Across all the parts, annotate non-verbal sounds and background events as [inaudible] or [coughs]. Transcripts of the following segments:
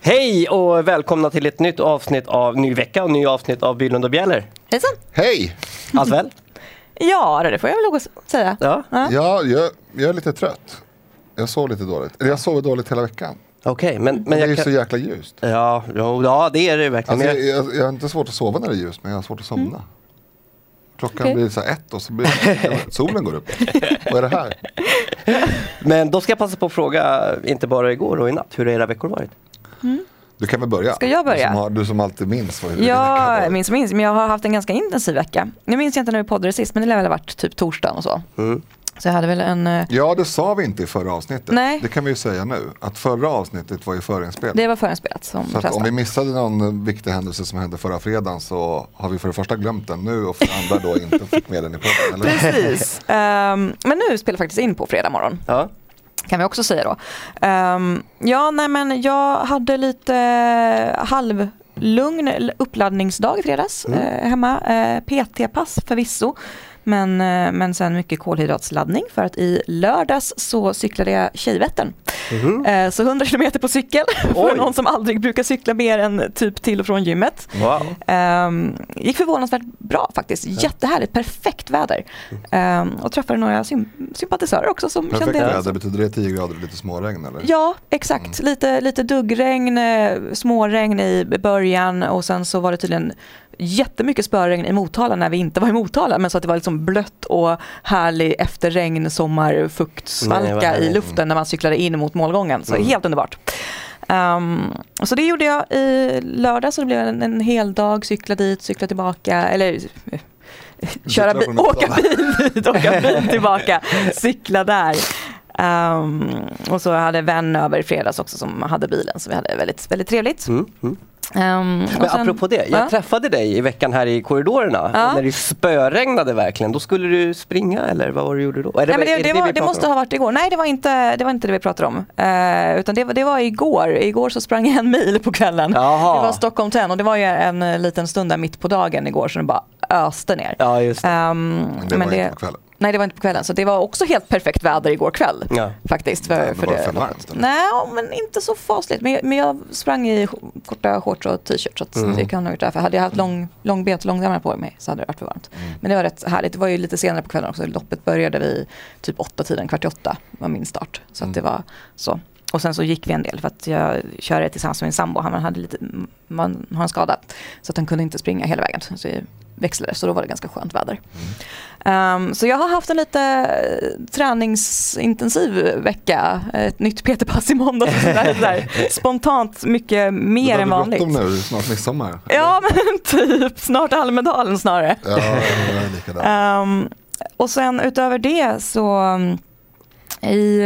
Hej och välkomna till ett nytt avsnitt av Ny vecka och ny avsnitt av Bylund och Bjäller. Hejsan! Hej! Allt väl? Ja, det får jag väl lov att säga. Ja, Ja. Ja, jag, jag är lite trött. Jag sov lite dåligt. Eller jag sov dåligt hela veckan. okej. men, Men men det är jag så kan... jäkla ljust. Ja, jo, ja, det är det verkligen. Alltså, jag, jag... jag, har inte svårt att sova när det är ljust, men jag har svårt att somna. Klockan Okej. blir så ett och så blir solen går upp. Vad är det här? men då ska jag passa på att fråga, inte bara igår och i natt, hur har era veckor varit? Du kan väl börja? Ska jag börja? Du som, har, du som alltid minns vad Ja, jag minns minns, men jag har haft en ganska intensiv vecka. Nu minns jag inte när vi poddade sist, men det lär väl ha varit typ torsdagen och så. Mm. Så jag hade väl en, eh, Ja, det sa vi inte i förra avsnittet. Nej. Det kan vi ju säga nu. Att förra avsnittet var ju förinspelat. det var förinspelat som Så om vi missade någon viktig händelse som hände förra fredagen så har vi för det första glömt den nu och för det andra då inte fick med den i podden. Eller? Precis. [laughs] Ehm, men nu spelar faktiskt in på fredag morgon. Ja. kan vi också säga då. Ehm, ja, nej men jag hade lite eh, halvlugn uppladdningsdag i fredags Mm. eh, hemma. Eh, PT-pass förvisso. Men, eh, men sen mycket kolhydratsladdning för att i lördags så cyklade jag Tjejvättern. Mhm. Eh, så 100 kilometer på cykel [laughs] Oj. för någon som aldrig brukar cykla mer än typ till och från gymmet. Wow. Um, gick förvånansvärt bra faktiskt. Jättehärligt, perfekt väder. Ehm, och träffade några sym- sympatisörer också som Perfekt kände väder, betyder det 10 grader och lite småregn eller? Ja, exakt. Lite, lite duggregn, eh, småregn i början och sen så var det tydligen jättemycket spöregn i Motala när vi inte var i Motala men så att det var liksom blött och härlig efterregn Nej, sommarfuktsvalka vad i luften när man cyklade in mot målgången. Så helt underbart. Ehm, så det gjorde jag i lördag så det blev en, en hel dag, cykla dit, cykla tillbaka eller köra bil, åka bil dit, åka bil tillbaka, cykla där. Ehm, och så hade jag vän över i fredags också som hade bilen så vi hade väldigt, väldigt trevligt. Mm. Mm. Och Men sen- apropå det, jag Ja. träffade dig i veckan här i korridorerna Ja. när det spöregnade verkligen. Då skulle du springa eller vad var det du gjorde då? Är Nej, men det, det, vi var, det måste om? ha varit igår. Nej, det var inte det, var inte det vi pratade om. Eh, utan det, var- det var igår. Igår så sprang jag en mil på kvällen. Jaha. Det var Stockholm 10 och det var ju en eh, liten stund där mitt på dagen igår så det bara öste ner. Ja, just det. Men det var inte på kvällen. Nej, det var inte på kvällen. Så det var också helt perfekt väder igår kväll. Ja. Faktiskt. För, Ja, för var det för varmt? Nej, men inte så fasligt. Men, men jag sprang i korta shorts och t-shirt. Så att Mm. det kan ha gjort därför. Hade jag haft lång, lång bet och långärmar på mig så hade det varit för varmt. Mm. Men det var rätt härligt. Det var ju lite senare på kvällen också. Loppet började vid typ åtta tiden, kvart i åtta var min start. Så Mm. att det var så. Och sen så gick vi en del för att jag körde tillsammans med min sambo. Han hade lite, man har en skada. Så att han kunde inte springa hela vägen. Så vi växlade, så då var det ganska skönt väder. Um, så jag har haft en lite eh, träningsintensiv vecka. Ett nytt PT-pass i måndag. och [laughs] sådär, sådär. Spontant mycket mer Du än vanligt. bråttom nu, snart midsommar. Ja [laughs] men typ, snart Almedalen snarare. Ja, jag. Um, och sen utöver det så um, i,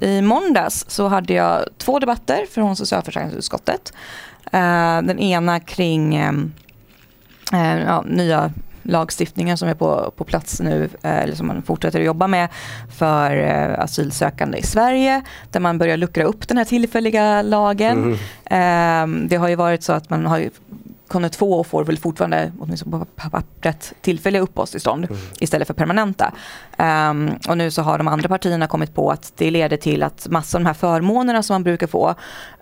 i måndags så hade jag två debatter från socialförsäkringsutskottet. Uh, den ena kring um, eh, ja, nya lagstiftningen som är på, på plats nu, eh, eller som man fortsätter att jobba med för eh, asylsökande i Sverige, där man börjar luckra upp den här tillfälliga lagen. Eh, det har ju varit så att man har ju kunde två och får väl fortfarande, åtminstone på pappret, tillfälliga uppehållstillstånd istället för permanenta. Ehm, och nu så har de andra partierna kommit på att det leder till att massor av de här förmånerna som man brukar få,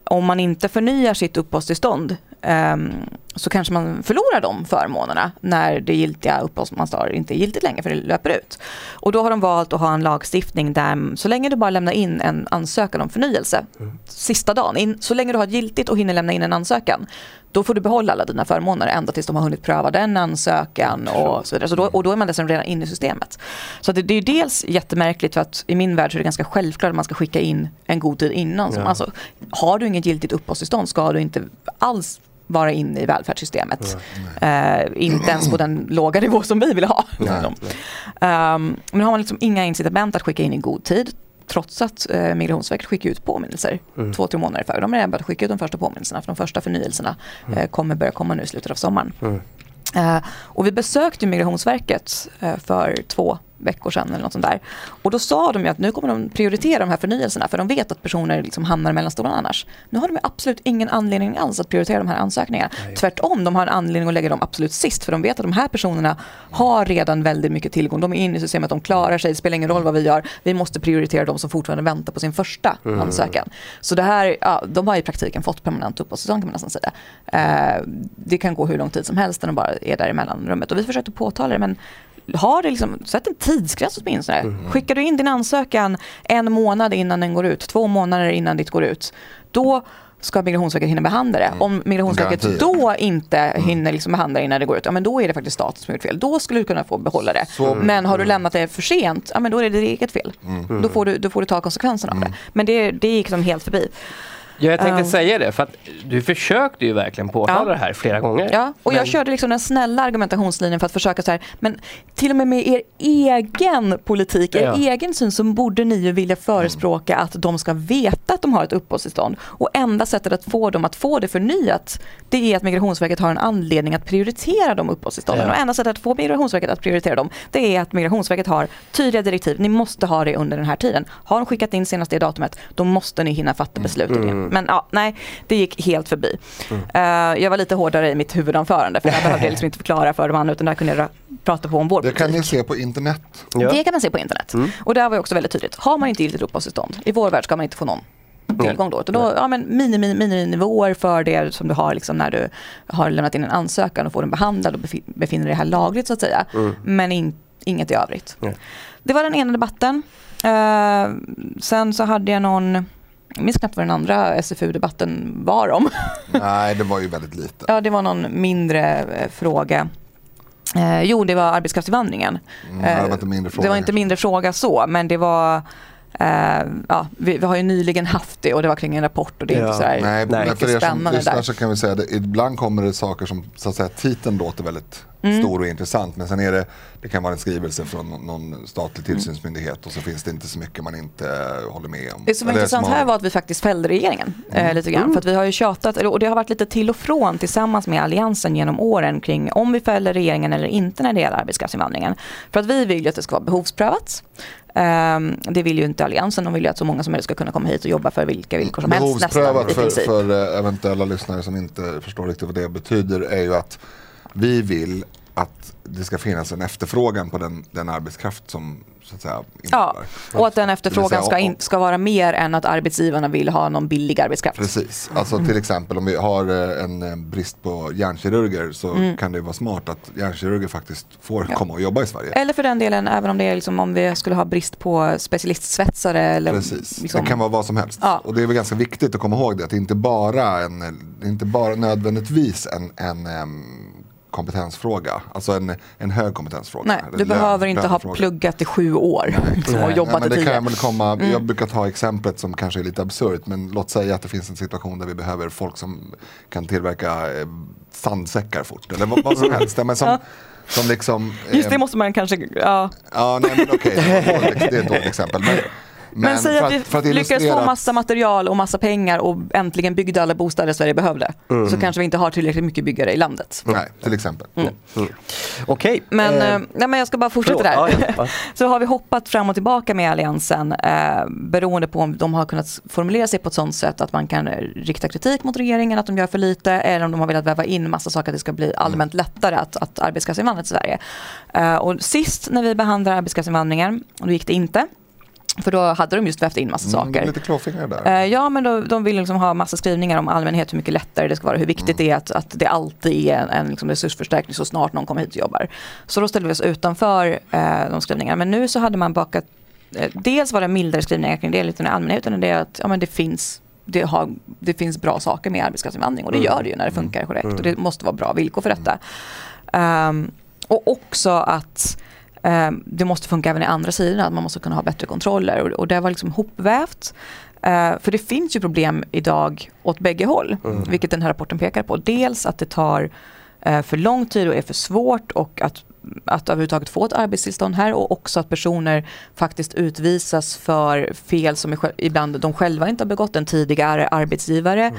om man inte förnyar sitt uppehållstillstånd ehm, så kanske man förlorar de förmånerna när det giltiga uppehållstillståndet inte är giltigt längre för det löper ut. Och då har de valt att ha en lagstiftning där så länge du bara lämnar in en ansökan om förnyelse sista dagen, in, så länge du har giltigt och hinner lämna in en ansökan då får du behålla alla dina förmåner ända tills de har hunnit pröva den ansökan och så vidare. Så då, och då är man dessutom redan inne i systemet. Så det, det är dels jättemärkligt för att i min värld så är det ganska självklart att man ska skicka in en god tid innan. Ja. alltså, har du inget giltigt uppehållstillstånd ska du inte alls vara inne i välfärdssystemet. Eh, inte ens på den [clears throat] låga nivå som vi vill ha. Um, men har man liksom inga incitament att skicka in i god tid trots att eh, Migrationsverket skickar ut påminnelser två, tre månader före. De har redan börjat skicka ut de första påminnelserna för de första förnyelserna eh, kommer börja komma nu i slutet av sommaren. Eh, och vi besökte Migrationsverket eh, för två veckor sedan eller något sånt där. Och då sa de ju att nu kommer de prioritera de här förnyelserna för de vet att personer liksom hamnar mellan stolarna annars. Nu har de absolut ingen anledning alls att prioritera de här ansökningarna. Nej. Tvärtom, de har en anledning att lägga dem absolut sist för de vet att de här personerna har redan väldigt mycket tillgång. De är inne i systemet, de klarar sig, det spelar ingen roll vad vi gör. Vi måste prioritera de som fortfarande väntar på sin första mm. ansökan. Så det här, ja, de har i praktiken fått permanent uppehållstillstånd kan man nästan säga. Eh, det kan gå hur lång tid som helst när de bara är där i mellanrummet. Och vi försökte påtala det men har det liksom, sätt en tidsgräns åtminstone. Mm. Skickar du in din ansökan en månad innan den går ut, två månader innan ditt går ut, då ska Migrationsverket hinna behandla det. Mm. Om Migrationsverket då inte mm. hinner liksom behandla det innan det går ut, ja, men då är det faktiskt staten som har gjort fel. Då skulle du kunna få behålla det. Så, men har du lämnat det för sent, ja, men då är det ditt eget fel. Mm. Då, får du, då får du ta konsekvenserna av det. Mm. Men det, det gick liksom helt förbi. Ja, jag tänkte um, säga det, för att du försökte ju verkligen påtala ja. det här flera gånger. Ja, och men... jag körde liksom den snälla argumentationslinjen för att försöka så här, men till och med med er egen politik, er ja. egen syn, så borde ni ju vilja förespråka mm. att de ska veta att de har ett uppehållstillstånd. Och enda sättet att få dem att få det förnyat, det är att Migrationsverket har en anledning att prioritera de uppehållstillstånden. Ja. Och enda sättet att få Migrationsverket att prioritera dem, det är att Migrationsverket har tydliga direktiv. Ni måste ha det under den här tiden. Har de skickat in senast det datumet, då måste ni hinna fatta beslut mm. det. Men ja, nej, det gick helt förbi. Mm. Uh, jag var lite hårdare i mitt huvudanförande för jag [laughs] behövde liksom inte förklara för de andra utan där kunde jag prata på om vår Det kan ni se på internet. Ja. Det kan man se på internet. Mm. Och där var också väldigt tydligt. Har man inte giltigt uppehållstillstånd, i vår värld ska man inte få någon tillgång då. då ja, men miniminivåer för det som du har liksom när du har lämnat in en ansökan och får den behandlad och befinner dig här lagligt så att säga. Mm. Men in, inget i övrigt. Mm. Det var den ena debatten. Uh, sen så hade jag någon jag minns knappt vad den andra SFU-debatten var om. Nej, det var ju väldigt lite. Ja, det var någon mindre eh, fråga. Eh, jo, det var arbetskraftsinvandringen. Mm, det, var inte mindre fråga, det var inte mindre fråga så, men det var Uh, ja, vi, vi, har ju nyligen haft det och det var kring en rapport och det är ja. inte sådär Nej, mycket för er som lyssnar så kan vi säga att ibland kommer det saker som så att säga titeln låter väldigt mm. stor och intressant men sen är det, det kan vara en skrivelse från någon statlig tillsynsmyndighet och så finns det inte så mycket man inte håller med om. Det som var intressant här var att vi faktiskt fällde regeringen eh, mm. lite grann mm. för att vi har ju tjatat och det har varit lite till och från tillsammans med Alliansen genom åren kring om vi fäller regeringen eller inte när det gäller arbetskraftsinvandringen. För att vi vill ju att det ska vara behovsprövat. Um, det vill ju inte Alliansen, de vill ju att så många som möjligt ska kunna komma hit och jobba för vilka villkor som helst. Behovsprövat för, för eventuella lyssnare som inte förstår riktigt vad det betyder är ju att vi vill att det ska finnas en efterfrågan på den, den arbetskraft som så att säga Ja, och att den efterfrågan ska, in, ska vara mer än att arbetsgivarna vill ha någon billig arbetskraft. Precis, alltså till exempel om vi har eh, en eh, brist på hjärnkirurger så mm. kan det vara smart att hjärnkirurger faktiskt får ja. komma och jobba i Sverige. Eller för den delen även om det är liksom om vi skulle ha brist på specialistsvetsare. Eller Precis, liksom. det kan vara vad som helst. Ja. Och det är väl ganska viktigt att komma ihåg det att det inte bara, en, inte bara nödvändigtvis en, en, en kompetensfråga, alltså en, en hög kompetensfråga. Nej, du behöver inte ha pluggat i sju år Nej. [laughs] och jobbat Nej, men det kan väl komma, mm. Jag brukar ta exemplet som kanske är lite absurt, men låt säga att det finns en situation där vi behöver folk som kan tillverka eh, sandsäckar fort, eller vad, vad som [laughs] helst. Men som, ja. som liksom, eh, Just det måste man kanske, ja. Ja, nej men okej, [laughs] okay, det, är ett dåligt exempel. Men, men, men säg att, att vi lyckades få massa material och massa pengar och äntligen byggde alla bostäder Sverige behövde. Mm. Så kanske vi inte har tillräckligt mycket byggare i landet. Nej, till exempel. Mm. Mm. Okej. Okay. Men, eh, nej, men jag ska bara fortsätta där. Ja, ja. [laughs] så har vi hoppat fram och tillbaka med Alliansen eh, beroende på om de har kunnat formulera sig på ett sånt sätt att man kan rikta kritik mot regeringen att de gör för lite eller om de har velat väva in massa saker att det ska bli allmänt lättare att, att arbetskraftsinvandra till Sverige. Eh, och sist när vi behandlade arbetskraftsinvandringen, då gick det inte. För då hade de just vävt in massa mm, saker. Lite klåfingrar där. Uh, ja men då, de vill liksom ha massa skrivningar om allmänhet, hur mycket lättare det ska vara, hur viktigt mm. det är att, att det alltid är en, en liksom resursförstärkning så snart någon kommer hit och jobbar. Så då ställde vi oss utanför uh, de skrivningarna. Men nu så hade man bakat, uh, dels var det mildare skrivningar kring det lite i allmänhet, utan det är att ja, men det finns det, har, det finns bra saker med arbetskraftsinvandring och det mm. gör det ju när det funkar korrekt och det måste vara bra villkor för detta. Um, och också att det måste funka även i andra sidan, att man måste kunna ha bättre kontroller. Och, det var liksom hopvävt. Uh, för det finns ju problem idag åt bägge håll, mm. vilket den här rapporten pekar på. Dels att det tar uh, för lång tid och är för svårt och att, att överhuvudtaget få ett arbetstillstånd här och också att personer faktiskt utvisas för fel som ibland de själva inte har begått, en tidigare arbetsgivare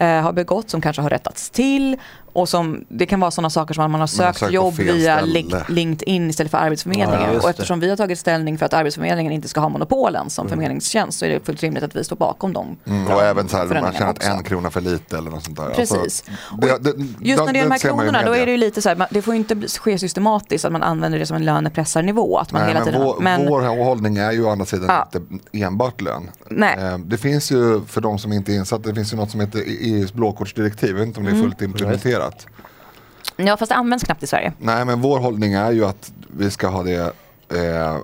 mm. uh, har begått som kanske har rättats till Och som, det kan vara sådana saker som att man har sökt, man har jobb via ställe. LinkedIn istället för Arbetsförmedlingen. Ja, och eftersom vi har tagit ställning för att Arbetsförmedlingen inte ska ha monopolen som mm. förmedlingstjänst så är det fullt rimligt att vi står bakom dem. Mm. Och även så här, man känner att en krona för lite eller något sånt där. Alltså, Precis. Alltså, det, det, Just när det är de här kronorna då är det ju lite så här, det får inte ske systematiskt att man använder det som en lönepressarnivå. Att man Nej, hela tiden, men vår, men, vår hållning är ju å andra sidan ja. inte enbart lön. Nej. Eh, det finns ju, för de som inte är insatta, det finns ju något som heter EUs blåkortsdirektiv. Jag vet inte om det är mm. fullt implementerat. Ja fast det används knappt i Sverige. Nej men vår hållning är ju att vi ska ha det eh,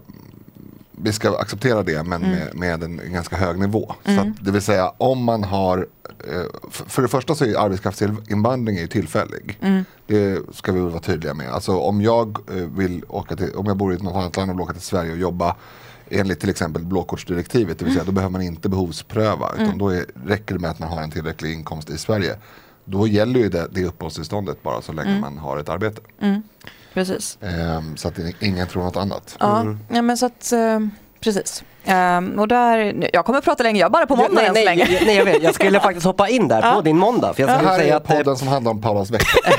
vi ska acceptera det men mm. med, med, en ganska hög nivå. Mm. Så att, det vill säga om man har, eh, för det första så är arbetskraftsinvandring är tillfällig. Mm. Det ska vi vara tydliga med. Alltså om jag eh, vill åka till, om jag bor i något annat land och vill åka till Sverige och jobba enligt till exempel blåkortsdirektivet, det vill säga då behöver man inte behovspröva utan mm. då är, räcker det med att man har en tillräcklig inkomst i Sverige. Då gäller ju det, det uppehållstillståndet bara så länge mm. man har ett arbete. Mm. Precis. Ehm, så att ingen tror något annat. Ja, ja men så att, eh, precis. Um, och där, jag kommer att prata länge, jag bara på måndag än så länge. Nej, jag vet, jag skulle faktiskt hoppa in där på din måndag. För jag det här säga är att, podden som handlar om Paulas vecka. [laughs]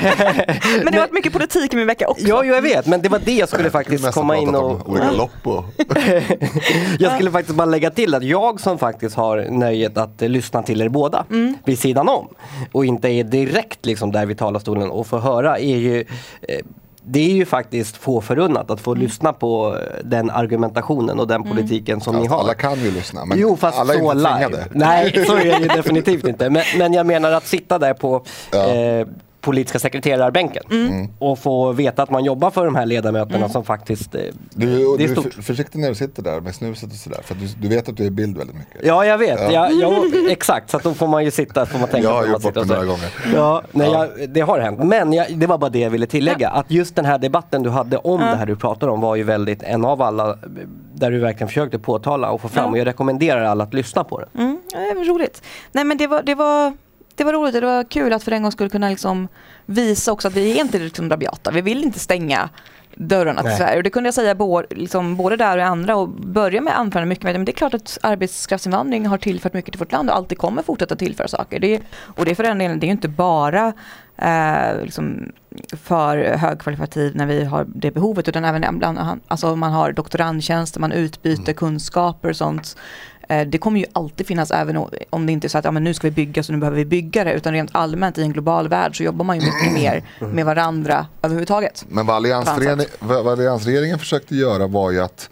men det har varit mycket politik i min vecka också. Ja, jag vet, men det var det jag skulle faktiskt komma in och... Olika lopp och... [laughs] jag skulle faktiskt bara lägga till att jag som faktiskt har nöjet att lyssna till er båda mm. vid sidan om och inte är direkt liksom där vid talarstolen och få höra är ju eh, det är ju faktiskt få förunnat att få mm. lyssna på den argumentationen och den mm. politiken som fast ni har. Alla kan ju lyssna men jo, fast alla är så inte tvingade. Nej, så är det ju definitivt inte. Men, men, jag menar att sitta där på ja. eh, politiska sekreterarbänken mm. och få veta att man jobbar för de här ledamöterna mm. som faktiskt... Eh, du, det är du är försiktig när du sitter där med snuset och sådär för du, du, vet att du är i bild väldigt mycket. Ja, jag vet. Ja. Jag, [laughs] jag, exakt, så att då får man ju sitta får man tänka Jag har gjort bort några gånger. Ja, nej, ja. Jag, det har hänt. Men jag, det var bara det jag ville tillägga. Att just den här debatten du hade om det här du pratar om var ju väldigt en av alla där du verkligen försökte påtala och få fram och jag rekommenderar alla att lyssna på det. Mm, det var roligt. Nej men det var, det var det var roligt och det var kul att för en gång skulle kunna liksom visa också att vi är inte liksom rabiata. Vi vill inte stänga dörrarna till Sverige. Och det kunde jag säga både, liksom, både där och i andra och börja med anförande mycket med. Men det är klart att arbetskraftsinvandring har tillfört mycket till vårt land och alltid kommer fortsätta tillföra saker. Det är, och det är för den delen, det är inte bara eh, liksom för högkvalitativ när vi har det behovet utan även ibland, alltså man har doktorandtjänster, man utbyter mm. kunskaper och sånt. Eh, det kommer ju alltid finnas även om det inte är så att ja, men nu ska vi bygga så nu behöver vi bygga det. Utan rent allmänt i en global värld så jobbar man ju mycket mer med varandra överhuvudtaget. Men vad, alliansregeringen, vad alliansregeringen försökte göra var ju att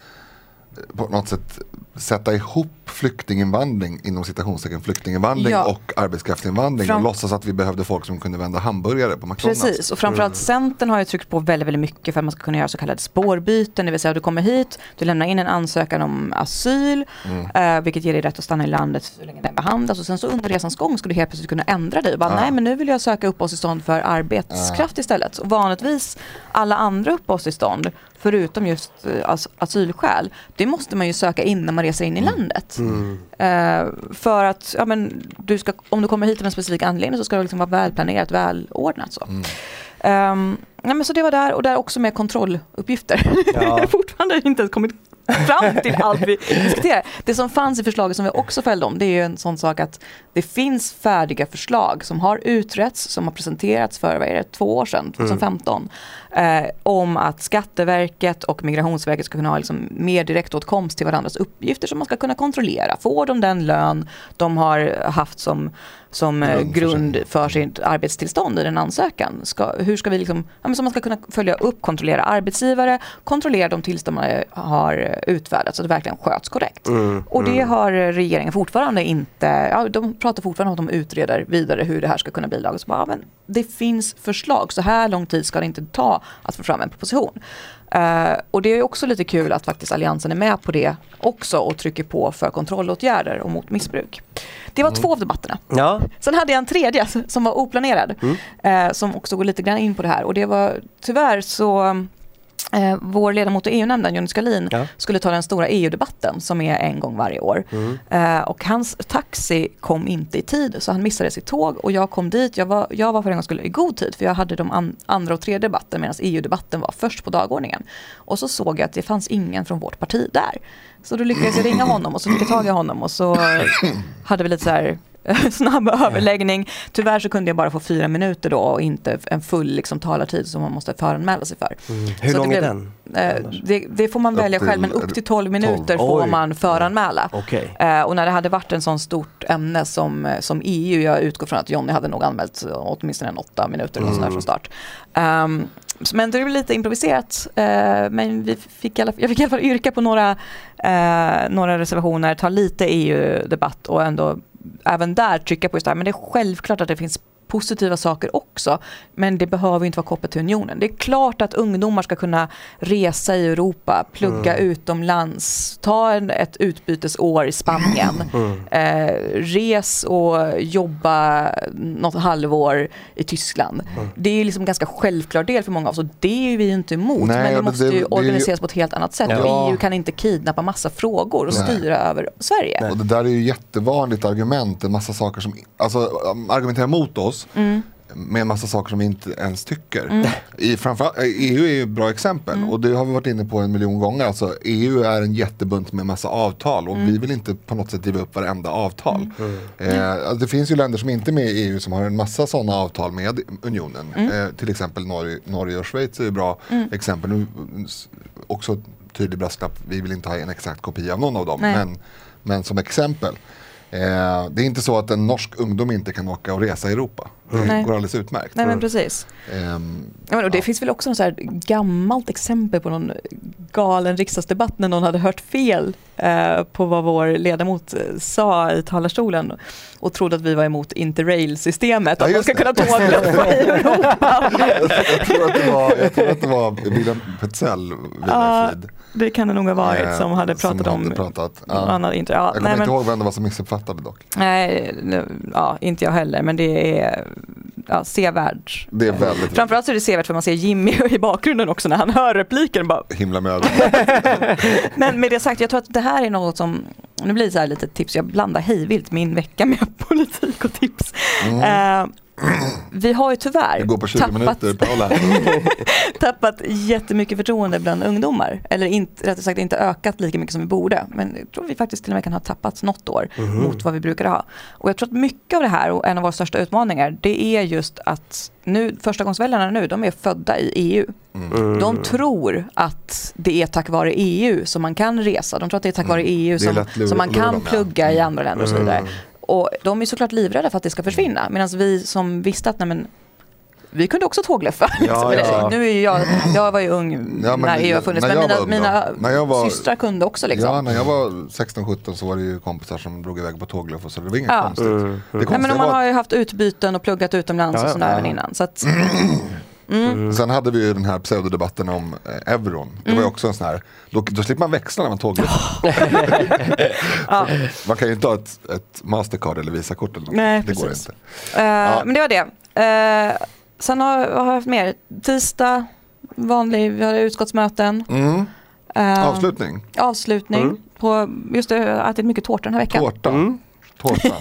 på något sätt sätta ihop flyktinginvandring inom citationstecken flyktinginvandring ja. och arbetskraftsinvandring Fram och låtsas att vi behövde folk som kunde vända hamburgare på McDonalds. Precis och framförallt Centern har ju tryckt på väldigt, väldigt mycket för att man ska kunna göra så kallade spårbyten, det vill säga att du kommer hit, du lämnar in en ansökan om asyl, mm. eh, vilket ger dig rätt att stanna i landet så länge den behandlas och sen så under resans gång ska du helt plötsligt kunna ändra dig. Bara, ja. Nej men nu vill jag söka uppehållstillstånd för arbetskraft ja. istället. Och vanligtvis alla andra uppehållstillstånd förutom just eh, asylskäl, det måste man ju söka in när man reser in i mm. landet. Mm. Uh, för att ja, men, du ska, om du kommer hit av en specifik anledning så ska det liksom vara välplanerat, välordnat. Så. Mm. Um, ja, men så det var där och där också med kontrolluppgifter. Ja. [laughs] fortfarande inte ens kommit fram till allt vi diskuterar. Det som fanns i förslaget som vi också fällde om det är ju en sån sak att det finns färdiga förslag som har utretts, som har presenterats för vad är det, två år sedan, 2015. Mm. Eh, om att Skatteverket och Migrationsverket ska kunna ha liksom mer direktåtkomst till varandras uppgifter som man ska kunna kontrollera. Får de den lön de har haft som som grund, eh, grund för sitt arbetstillstånd i den ansökan. Ska, hur ska vi liksom, ja, så man ska kunna följa upp, kontrollera arbetsgivare, kontrollera de tillstånd man har utfärdat så att det verkligen sköts korrekt. Mm, och det mm. har regeringen fortfarande inte, ja, de pratar fortfarande om att de utreder vidare hur det här ska kunna bli lag. Så bara, ja, men det finns förslag, så här lång tid ska det inte ta att få fram en proposition. Uh, och det är också lite kul att faktiskt Alliansen är med på det också och trycker på för kontrollåtgärder och mot missbruk. Det var mm. två av debatterna. Ja. Sen hade jag en tredje [laughs] som var oplanerad mm. uh, som också går lite grann in på det här och det var tyvärr så Eh, vår ledamot i EU-nämnden, Johnny Skalin, ja. skulle ta den stora EU-debatten som är en gång varje år. Mm. Eh, och hans taxi kom inte i tid så han missade sitt tåg och jag kom dit, jag var, jag var för en gång skulle i god tid för jag hade de an, andra och tredje debatten medan EU-debatten var först på dagordningen. Och så såg jag att det fanns ingen från vårt parti där. Så då lyckades jag ringa honom och så fick jag tag i honom och så [coughs] hade vi lite så här [laughs] snabb överläggning. Tyvärr så kunde jag bara få fyra minuter då och inte en full liksom, talartid som man måste föranmäla sig för. Mm. Hur så lång är den? Eh, det, det, får man välja själv men upp till 12 minuter 12. får Oj. man föranmäla. Okay. Eh, och när det hade varit en sån stort ämne som, som EU, jag utgår från att Jonny hade nog anmält åtminstone en åtta minuter mm. från start. Um, men det blev lite improviserat. Uh, men vi fick alla, jag fick i alla fall yrka på några, uh, några reservationer, ta lite EU-debatt och ändå även där trycka på just det här. Men det är självklart att det finns positiva saker också. Men det behöver inte vara kopplat till unionen. Det är klart att ungdomar ska kunna resa i Europa, plugga mm. utomlands, ta en, ett utbytesår i Spanien, mm. eh, res och jobba något halvår i Tyskland. Mm. Det är liksom en ganska självklar del för många av oss och det är vi inte emot. Nej, men det måste det, ju organiseras det, på ett helt annat sätt. Ja. EU kan inte kidnappa massa frågor och Nej. styra över Sverige. Och det där är ju jättevanligt argument, en massa saker som alltså, argumenterar mot oss Mm. med en massa saker som vi inte ens tycker. Mm. I, EU är ju ett bra exempel mm. och det har vi varit inne på en miljon gånger. Alltså, EU är en jättebunt med massa avtal och mm. vi vill inte på något sätt driva upp varenda avtal. Mm. Eh, alltså, det finns ju länder som inte är med i EU som har en massa sådana avtal med unionen. Mm. Eh, till exempel Norge, Norge och Schweiz är ju bra exempel. Nu, också tydlig brasklapp, vi vill inte ha en exakt kopia av någon av dem. Men, men som exempel. Eh, det är inte så att en norsk ungdom inte kan åka och resa i Europa. Det Nej. går alldeles utmärkt. Nej men precis. Um, ja, men och det ja. finns väl också något så gammalt exempel på någon galen riksdagsdebatt när någon hade hört fel eh, på vad vår ledamot eh, sa i talarstolen och trodde att vi var emot interrail-systemet, ja, att man ska kunna tågluffa [laughs] i Europa. jag, tror att det var, jag tror att det var William Petzell, ja, det kan det nog ha varit eh, som hade pratat som om pratat. Ja. Annat, inte, ja, jag kommer inte men, ihåg vem det var som missuppfattade dock. Nej, ja, inte jag heller men det är ja, sevärd. Det är väldigt Framförallt så är det sevärt för man ser Jimmy [laughs] i bakgrunden också när han hör repliken. Bara... Himla med. [laughs] Men med det sagt, jag tror att det här är något som, nu blir det så här lite tips, jag blandar hejvilt min vecka med [laughs] politik och tips. Mm. Uh, vi har ju tyvärr går på 20 tappat, minuter, [laughs] tappat jättemycket förtroende bland ungdomar. Eller inte, rättare sagt inte ökat lika mycket som vi borde. Men jag tror vi faktiskt till och med kan ha tappat något år mm. mot vad vi brukar ha. Och jag tror att mycket av det här och en av våra största utmaningar det är just att nu, förstagångsväljarna nu, de är födda i EU. Mm. De tror att det är tack vare EU som man kan resa. De tror att det är tack vare EU som, som man kan plugga i andra länder och så vidare. Mm och de är såklart livrädda för att det ska försvinna. Medan vi som visste att nej, men, vi kunde också tågluffa. Ja, [laughs] ja. Nu är jag, jag var ju ung ja, när EU har funnits, men mina, mina när jag var, systrar kunde också. Liksom. Ja, när jag var 16-17 så var det ju kompisar som drog iväg på tågluff så det var inget ja. konstigt. Mm, mm. Det nej, men man har ju haft utbyten och pluggat utomlands och sådär även innan. Så att, [clears throat] Mm. Sen hade vi ju den här pseudodebatten om eh, euron. Det var ju mm. också en sån här, då, då slipper man växla när man tågluffar. [laughs] Man kan ju inte ha ett, ett Mastercard eller Visakort eller något. Nej, det precis. går inte. Uh, ja. Men det var det. Uh, sen har, har jag haft mer, tisdag, vanlig, vi hade utskottsmöten. Mm. Uh, avslutning. Avslutning. Mm. På, just det, jag har ätit mycket tårta den här veckan. Tårta. Mm. Tårta.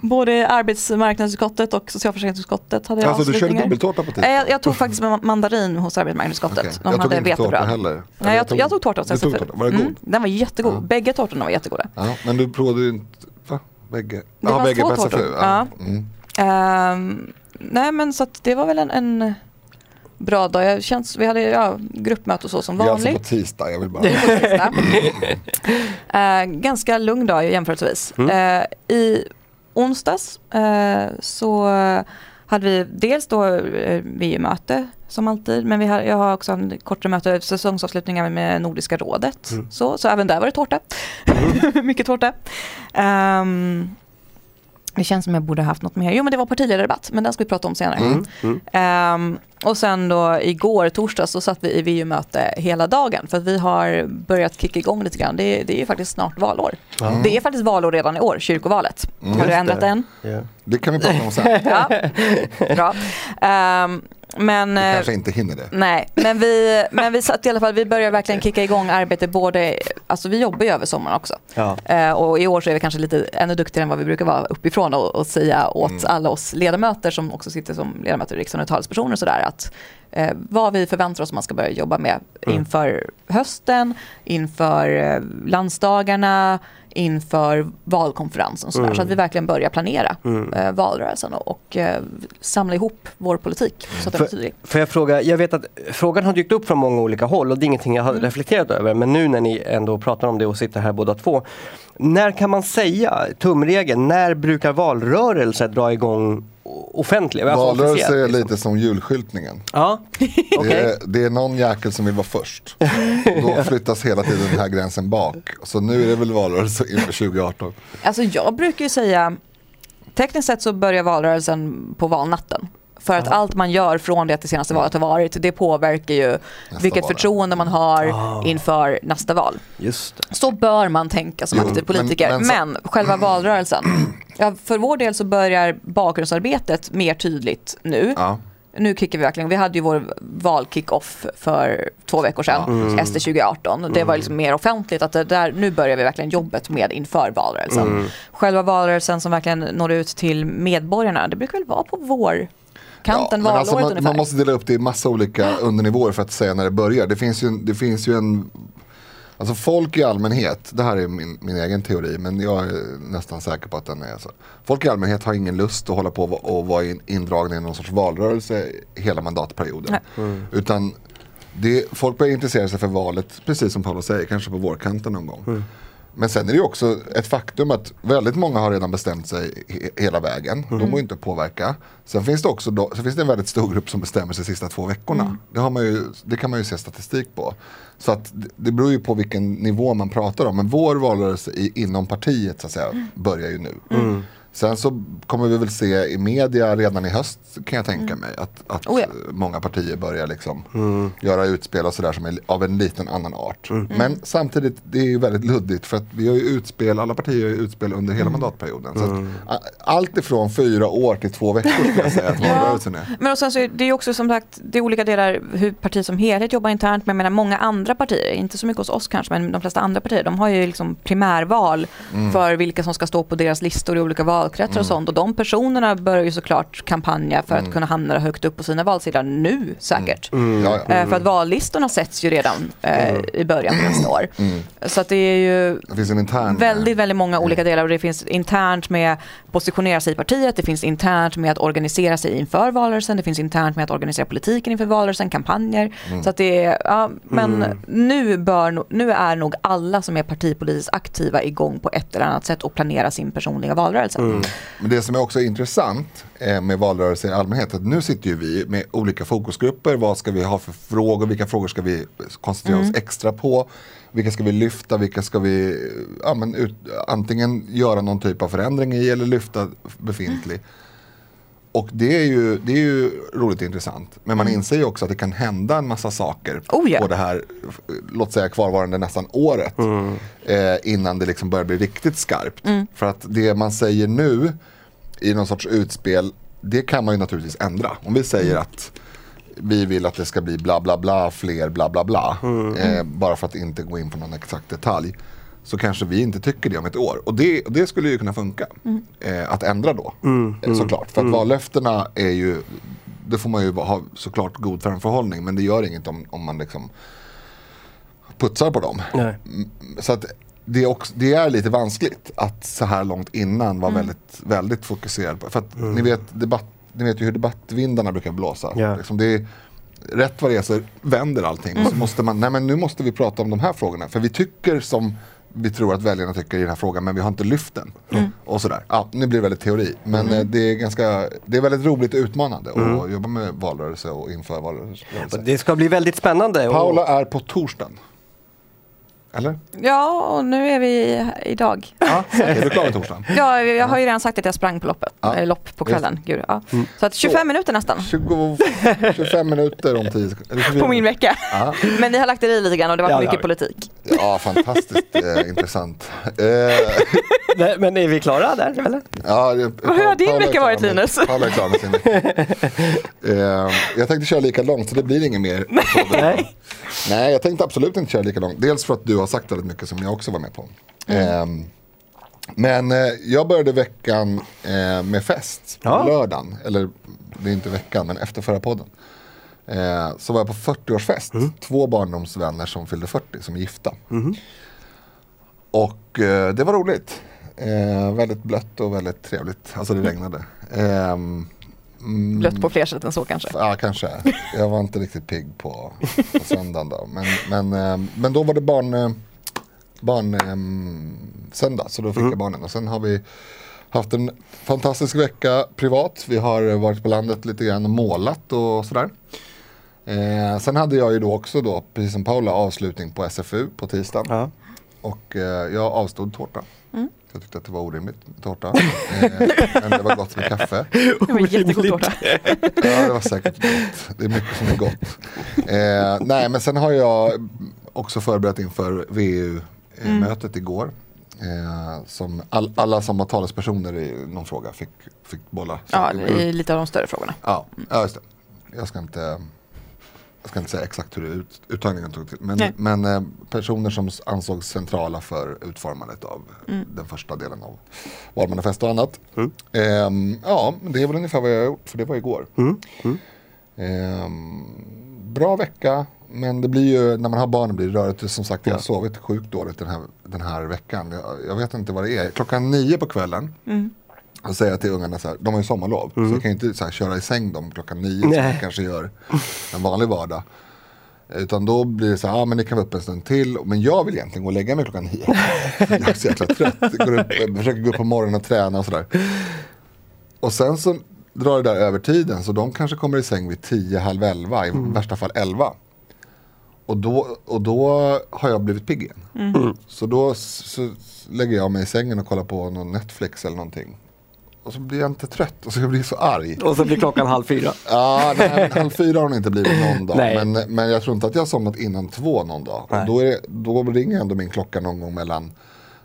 Både arbetsmarknadsutskottet och socialförsäkringsutskottet hade Alltså du körde dubbeltårta på tisdag? Jag, jag tog faktiskt mandarin hos arbetsmarknadsutskottet. Okay. De jag tog inte tårta heller. Nej, jag, tog, jag tog tårta. Tog tårta. Var det god? Mm, den var jättegod. Ja. Bägge tårtorna var jättegoda. Ja, men du provade ju inte, va? Bägge? Ja, bägge på SFU. Ja. Mm. Um, nej men så att det var väl en, en bra dag. Jag känns, vi hade ja, gruppmöte och så som vanligt. Vi är alltså på tisdag, jag vill bara... [laughs] uh, ganska lugn dag jämförelsevis. Mm. Uh, I onsdags uh, så hade vi dels då uh, VU-möte som alltid, men vi har, jag har också en kortare möte, säsongsavslutningar med Nordiska rådet. Mm. Så, så även där var det tårta. Mm. [laughs] Mycket tårta. Um, det känns som jag borde haft något mer. Jo men det var partiledardebatt, men den ska vi prata om senare. Mm, mm. Um, och sen då igår, torsdag, så satt vi i VU-möte hela dagen. För att vi har börjat kicka igång lite grann. Det är, det är faktiskt snart valår. Mm. Det är faktiskt valår redan i år, kyrkovalet. har du ändrat det. än? Yeah. Det kan vi prata om sen. [laughs] ja, bra. Um, men, vi kanske inte hinner det. Nej, men vi, [laughs] men vi satt i alla fall, vi börjar verkligen kicka igång arbetet både, alltså vi jobbar ju över sommaren också. Ja. Uh, och i år så är vi kanske lite ännu duktigare än vad vi brukar vara uppifrån och, och säga åt mm. alla oss ledamöter som också sitter som ledamöter i riksdagen och talespersoner och sådär att uh, vad vi förväntar oss man ska börja jobba med mm. inför hösten, inför uh, landsdagarna, inför valkonferensen. Mm. så att vi verkligen börjar planera mm. eh, valrörelsen och, och eh, samla ihop vår politik. Så att den för, är Får jag fråga, jag vet att frågan har dykt upp från många olika håll och det är ingenting jag har mm. reflekterat över men nu när ni ändå pratar om det och sitter här båda två. När kan man säga, tumregeln, när brukar valrörelser dra igång offentliga. Valrörelse är lite som julskyltningen. Ja. okay. det, är, det är någon jäkel som vill vara först. Då [laughs] flyttas hela tiden den här gränsen bak. Så nu är det väl valrörelse inför 2018. Alltså jag brukar ju säga, tekniskt sett så börjar valrörelsen på valnatten. För att allt man gör från det det senaste valet har varit, det påverkar ju nästa vilket val. förtroende man har ah. inför nästa val. Just det. Så bör man tänka som aktiv politiker. Men, men, men, själva valrörelsen, ja, för vår del så börjar bakgrundsarbetet mer tydligt nu. Ja. Nu kickar vi verkligen, vi hade ju vår valkick-off för två veckor sedan, mm. SD 2018. Det var liksom mer offentligt att där, nu börjar vi verkligen jobbet med inför valrörelsen. Mm. Själva valrörelsen som verkligen når ut till medborgarna, det brukar väl vara på vår kanten ja, alltså man, man, måste dela upp det i massa olika undernivåer för att säga när det börjar. Det finns ju, det finns ju en Alltså folk i allmänhet, det här är min, min egen teori men jag är nästan säker på att den är så. Folk i allmänhet har ingen lust att hålla på och vara in, indragna i någon sorts valrörelse hela mandatperioden. Mm. Utan det, folk börjar intressera sig för valet, precis som Paolo säger, kanske på vårkanten någon gång. Mm. Men sen är det ju också ett faktum att väldigt många har redan bestämt sig he hela vägen. Mm. De går inte att påverka. Sen finns det också då, sen finns det en väldigt stor grupp som bestämmer sig de sista två veckorna. Mm. Det, har man ju, det kan man ju se statistik på. Så att det beror ju på vilken nivå man pratar om. Men vår valrörelse i, inom partiet så att säga, mm. börjar ju nu. Mm. Sen så kommer vi väl se i media redan i höst kan jag tänka mm. mig att, att oh ja. många partier börjar liksom mm. göra utspel och sådär som är av en liten annan art. Mm. Men samtidigt, det är ju väldigt luddigt för att vi har ju utspel, alla partier har ju utspel under hela mm. mandatperioden. Så mm. att, allt ifrån fyra år till två veckor skulle jag säga att valrörelsen är. Men och sen så är det är också som sagt, det är olika delar hur partier som helhet jobbar internt. Men jag menar många andra partier, inte så mycket hos oss kanske, men de flesta andra partier, de har ju liksom primärval mm. för vilka som ska stå på deras listor i olika val valkretsar mm. och sånt och de personerna börjar ju såklart kampanja för mm. att kunna hamna högt upp på sina valsedlar nu säkert. Mm. mm. Ja, ja. Eh, för att vallistorna sätts ju redan eh, mm. i början på nästa år. Mm. Så att det är ju det finns en intern, väldigt, väldigt många olika delar och det finns internt med positionera sig i partiet, det finns internt med att organisera sig inför valrörelsen, det finns internt med att organisera politiken inför valrörelsen, kampanjer. Så att det är, ja, men nu, bör, nu är nog alla som är partipolitiskt aktiva igång på ett eller annat sätt och planerar sin personliga valrörelse. Mm. Men det som är också intressant eh, med valrörelser i allmänhet, att nu sitter ju vi med olika fokusgrupper. Vad ska vi ha för frågor? Vilka frågor ska vi koncentrera mm. oss extra på? Vilka ska vi lyfta? Vilka ska vi ja, men ut, antingen göra någon typ av förändring i eller lyfta befintlig? Mm. Och det är, ju, det är ju roligt och intressant. Men man mm. inser ju också att det kan hända en massa saker oh ja. på det här, låt säga kvarvarande nästan året. Mm. Eh, innan det liksom börjar bli riktigt skarpt. Mm. För att det man säger nu i någon sorts utspel, det kan man ju naturligtvis ändra. Om vi säger mm. att vi vill att det ska bli bla bla bla, fler bla bla bla. Mm. Eh, bara för att inte gå in på någon exakt detalj så kanske vi inte tycker det om ett år. Och det, det skulle ju kunna funka. Mm. Eh, att ändra då, mm. eh, såklart. För att mm. vallöftena är ju, det får man ju ha såklart god framförhållning. Men det gör inget om, om man liksom putsar på dem. Nej. Så att det är, också, det är lite vanskligt att så här långt innan vara mm. väldigt, väldigt fokuserad på. För att mm. ni, vet, debatt, ni vet ju hur debattvindarna brukar blåsa. Yeah. Liksom det är, rätt vad det är så vänder allting. Mm. Och så måste man, nej men nu måste vi prata om de här frågorna. För vi tycker som vi tror att väljarna tycker i den här frågan men vi har inte lyft den. Mm. Och sådär. Ja, nu blir det väldigt teori. Men mm. Eh, det, är ganska, det är väldigt roligt och utmanande mm. att jobba med valrörelse och inför valrörelse. Det ska bli väldigt spännande. Paula är på torsdagen. Eller? Ja, och nu är vi idag. Ja, är du klar med torsdagen? [laughs] Ja, jag har ju redan sagt att jag sprang på loppet, ja. eller lopp på kvällen. Gud, ja. Mm. Så att 25 så, minuter nästan. 20, 25 minuter om 10 På min vecka. Ja. [laughs] Men ni har lagt er i lite grann och det var ja, mycket politik. Ja, fantastiskt eh, [laughs] intressant. Eh. Men är vi klara där eller? Ja, det, Hur har din vecka varit Linus? Paula är klar med sin vecka. eh, jag tänkte köra lika långt så det blir inget mer. Nej. Nej, jag tänkte absolut inte köra lika långt. Dels för att du har sagt väldigt mycket som jag också var med på. Mm. Eh, men eh, jag började veckan eh, med fest ja. lördagen. Eller det är inte veckan, men efter förra podden. Eh, så var jag på 40-årsfest. Mm. Två barndomsvänner som fyllde 40 som är gifta. Mm. Och eh, det var roligt. Eh, väldigt blött och väldigt trevligt. Alltså det regnade. Mm, blött på fler sätt än så kanske? Ja kanske. Jag var inte riktigt pigg på, på söndagen då. Men, men, eh, men då var det barn, eh, barn eh, söndag så då fick mm. jag barnen. Och sen har vi haft en fantastisk vecka privat. Vi har varit på landet lite grann och målat och sådär. Eh, sen hade jag ju då också då, precis som Paula, avslutning på SFU på tisdagen. Ja. Och eh, jag avstod tårta. Mm. Jag tyckte att det var orimligt med tårta. eh, men det var gott med kaffe. [laughs] Det var jättegod tårta. [laughs] ja, det var säkert gott. Det är mycket som är gott. Eh, nej, men sen har jag också förberett inför VU-mötet mm. igår. Eh, som all, alla som var talespersoner i någon fråga fick, fick bolla. Ja, i lite av de större frågorna. Ja, ja just det. Jag ska inte jag ska inte säga exakt hur ut, uttagningen tog till. Men, men eh, personer som ansågs centrala för utformandet av mm. den första delen av valmanifest och annat. Mm. Eh, ja, det är väl ungefär vad jag har gjort, för det var igår. Mm. Eh, bra vecka, men det blir ju, när man har barn blir det rörigt. Som sagt, jag har sovit sjukt dåligt den här, den här veckan. Jag, jag, vet inte vad det är. Klockan nio på kvällen mm. Och säga till ungarna så här, de har ju sommarlov. Mm. Så jag kan ju inte så här, köra i säng dem klockan nio Nej. som man kanske gör en vanlig vardag. Utan då blir det så här, ja ah, men ni kan vara uppe en stund till. Men jag vill egentligen gå och lägga mig klockan nio. [laughs] jag är så jäkla trött. Går upp, försöker gå upp på morgonen och träna och sådär. Och sen så drar det där över tiden. Så de kanske kommer i säng vid tio, halv elva. I mm. värsta fall elva. Och då, och då har jag blivit pigg igen. Mm. Så då så lägger jag mig i sängen och kollar på någon Netflix eller någonting. Och så blir jag inte trött och så blir jag så arg. Och så blir klockan halv fyra. [laughs] ja, nej, halv fyra har hon inte blivit någon dag. Men, men jag tror inte att jag har somnat innan två någon dag. Och då, är det, då ringer ändå min klocka någon gång mellan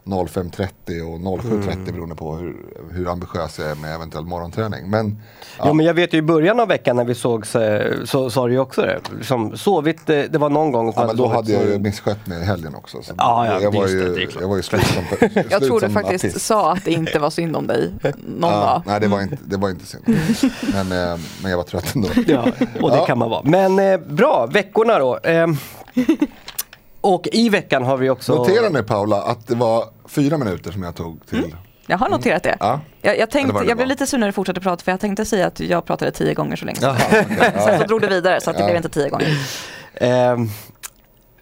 05.30 och 07.30 mm. beroende på hur, hur ambitiös jag är med eventuell morgonträning. Men, ja. Jo, men jag vet ju i början av veckan när vi sågs så sa du ju också det. Som sovit, det, det var någon gång. Ja, men då hade jag ju misskött mig i helgen också. Så ja, ja, jag, var ju, jag var ju slut som [laughs] slut Jag tror du faktiskt artist. sa att det inte var synd om dig någon ja, dag. Nej, det var inte, det var inte synd. men, eh, men jag var trött ändå. [laughs] Ja, och det kan man vara. Men eh, bra, veckorna då. Eh, och i veckan har vi också... Notera nu Paula att det var fyra minuter som jag tog till mm. Jag har noterat det. Ja. Jag, jag, tänkte, jag blev lite sur när du fortsatte prata för jag tänkte säga att jag pratade tio gånger så länge. Jaha, okay. [laughs] Sen så drog du vidare så att det ja. blev inte tio gånger. Eh,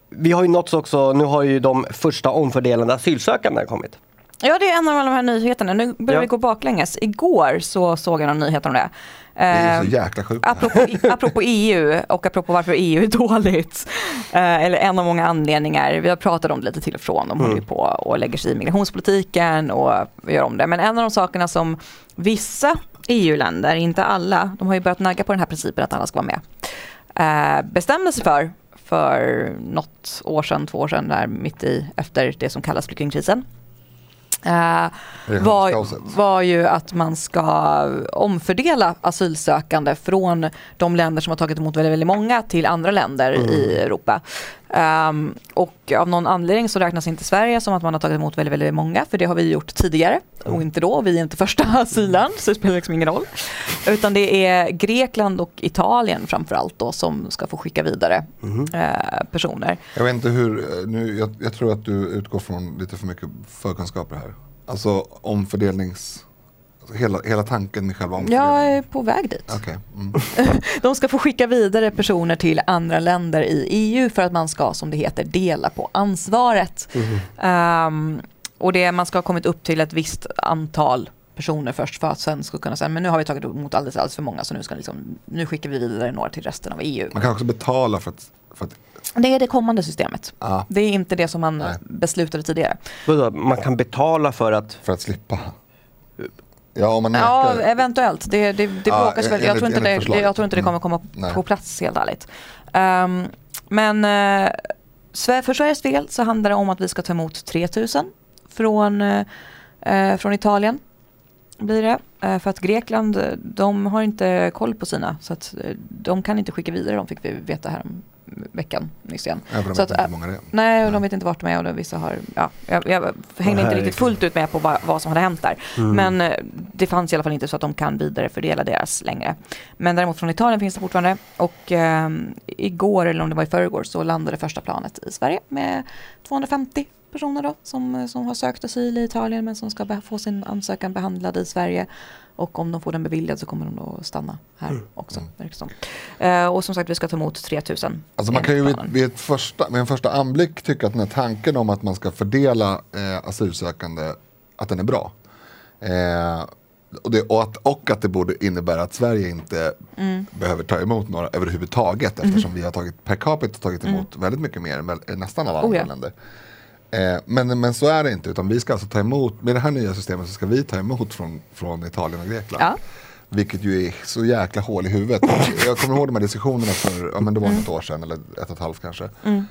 vi har ju nåtts också, nu har ju de första omfördelande asylsökande kommit. Ja det är en av de här nyheterna. Nu börjar ja. vi gå baklänges. Igår så såg jag någon nyhet om det. Det är så ehm, jäkla sjukt. Apropå, [laughs] apropå EU och apropå varför EU är [laughs] dåligt. Eh, eller en av många anledningar. Vi har pratat om det lite till och från. De mm. håller på och lägger sig i migrationspolitiken och gör om det. Men en av de sakerna som vissa EU-länder, inte alla, de har ju börjat nagga på den här principen att alla ska vara med. Eh, bestämde sig för för något år sedan, två år sedan, där mitt i efter det som kallas flyktingkrisen var, var ju att man ska omfördela asylsökande från de länder som har tagit emot väldigt, väldigt många till andra länder mm. i Europa. Um, och av någon anledning så räknas inte Sverige som att man har tagit emot väldigt, väldigt många för det har vi gjort tidigare och inte då. Vi är inte första [laughs] asylland så det spelar liksom ingen roll. Utan det är Grekland och Italien framförallt då som ska få skicka vidare mm. uh, personer. Jag vet inte hur, nu, jag, jag tror att du utgår från lite för mycket förkunskaper här. Alltså omfördelnings hela, hela tanken med själva omfördelningen? Jag är på väg dit. Okay. Mm. [laughs] De ska få skicka vidare personer till andra länder i EU för att man ska, som det heter, dela på ansvaret. Mm. Um, och det, man ska ha kommit upp till ett visst antal personer först för att sen ska kunna säga men nu har vi tagit emot alldeles, alldeles för många så nu, ska liksom, nu skickar vi vidare några till resten av EU. Man kan också betala för att, för att det är det kommande systemet. Ah. Det är inte det som man Nej. beslutade tidigare. Man kan betala för att? För att slippa. Ja, om man ja eventuellt. Det, det, det ja, bråkas väl. Jag, tror inte det, jag tror inte det kommer komma mm. på plats helt ärligt. Um, men uh, för Sveriges del så handlar det om att vi ska ta emot 3000 från, uh, från Italien. Blir det. Uh, för att Grekland, de har inte koll på sina så att de kan inte skicka vidare, de fick vi veta här om veckan nyss igen. Ja, de så vet att, inte många det. Nej, och de vet inte vart de är och vissa har, ja, jag, jag hängde inte riktigt fullt ut med på vad, vad som hade hänt där. Mm. Men det fanns i alla fall inte så att de kan vidarefördela deras längre. Men däremot från Italien finns det fortfarande och eh, igår eller om det var i förrgår så landade första planet i Sverige med 250 personer då som, som har sökt asyl i Italien men som ska få sin ansökan behandlad i Sverige. Och om de får den beviljad så kommer de då stanna här mm. också. Mm. och som sagt vi ska ta emot 3000. Alltså man kan ju vid, vid, ett första, med en första anblick tycka att den här tanken om att man ska fördela eh, asylsökande, att den är bra. Eh, och, det, och, att, och att det borde innebära att Sverige inte mm. behöver ta emot några överhuvudtaget mm. eftersom vi har tagit per capita tagit mm. emot mm. väldigt mycket mer än nästan alla andra oh, ja. länder. Eh, men, men så är det inte utan vi ska alltså ta emot, med det här nya systemet så ska vi ta emot från, från Italien och Grekland. Ja. Vilket ju är så jäkla hål i huvudet. Jag kommer ihåg de här diskussionerna för, ja men det var mm. ett år sedan eller ett och ett halvt kanske. Mm.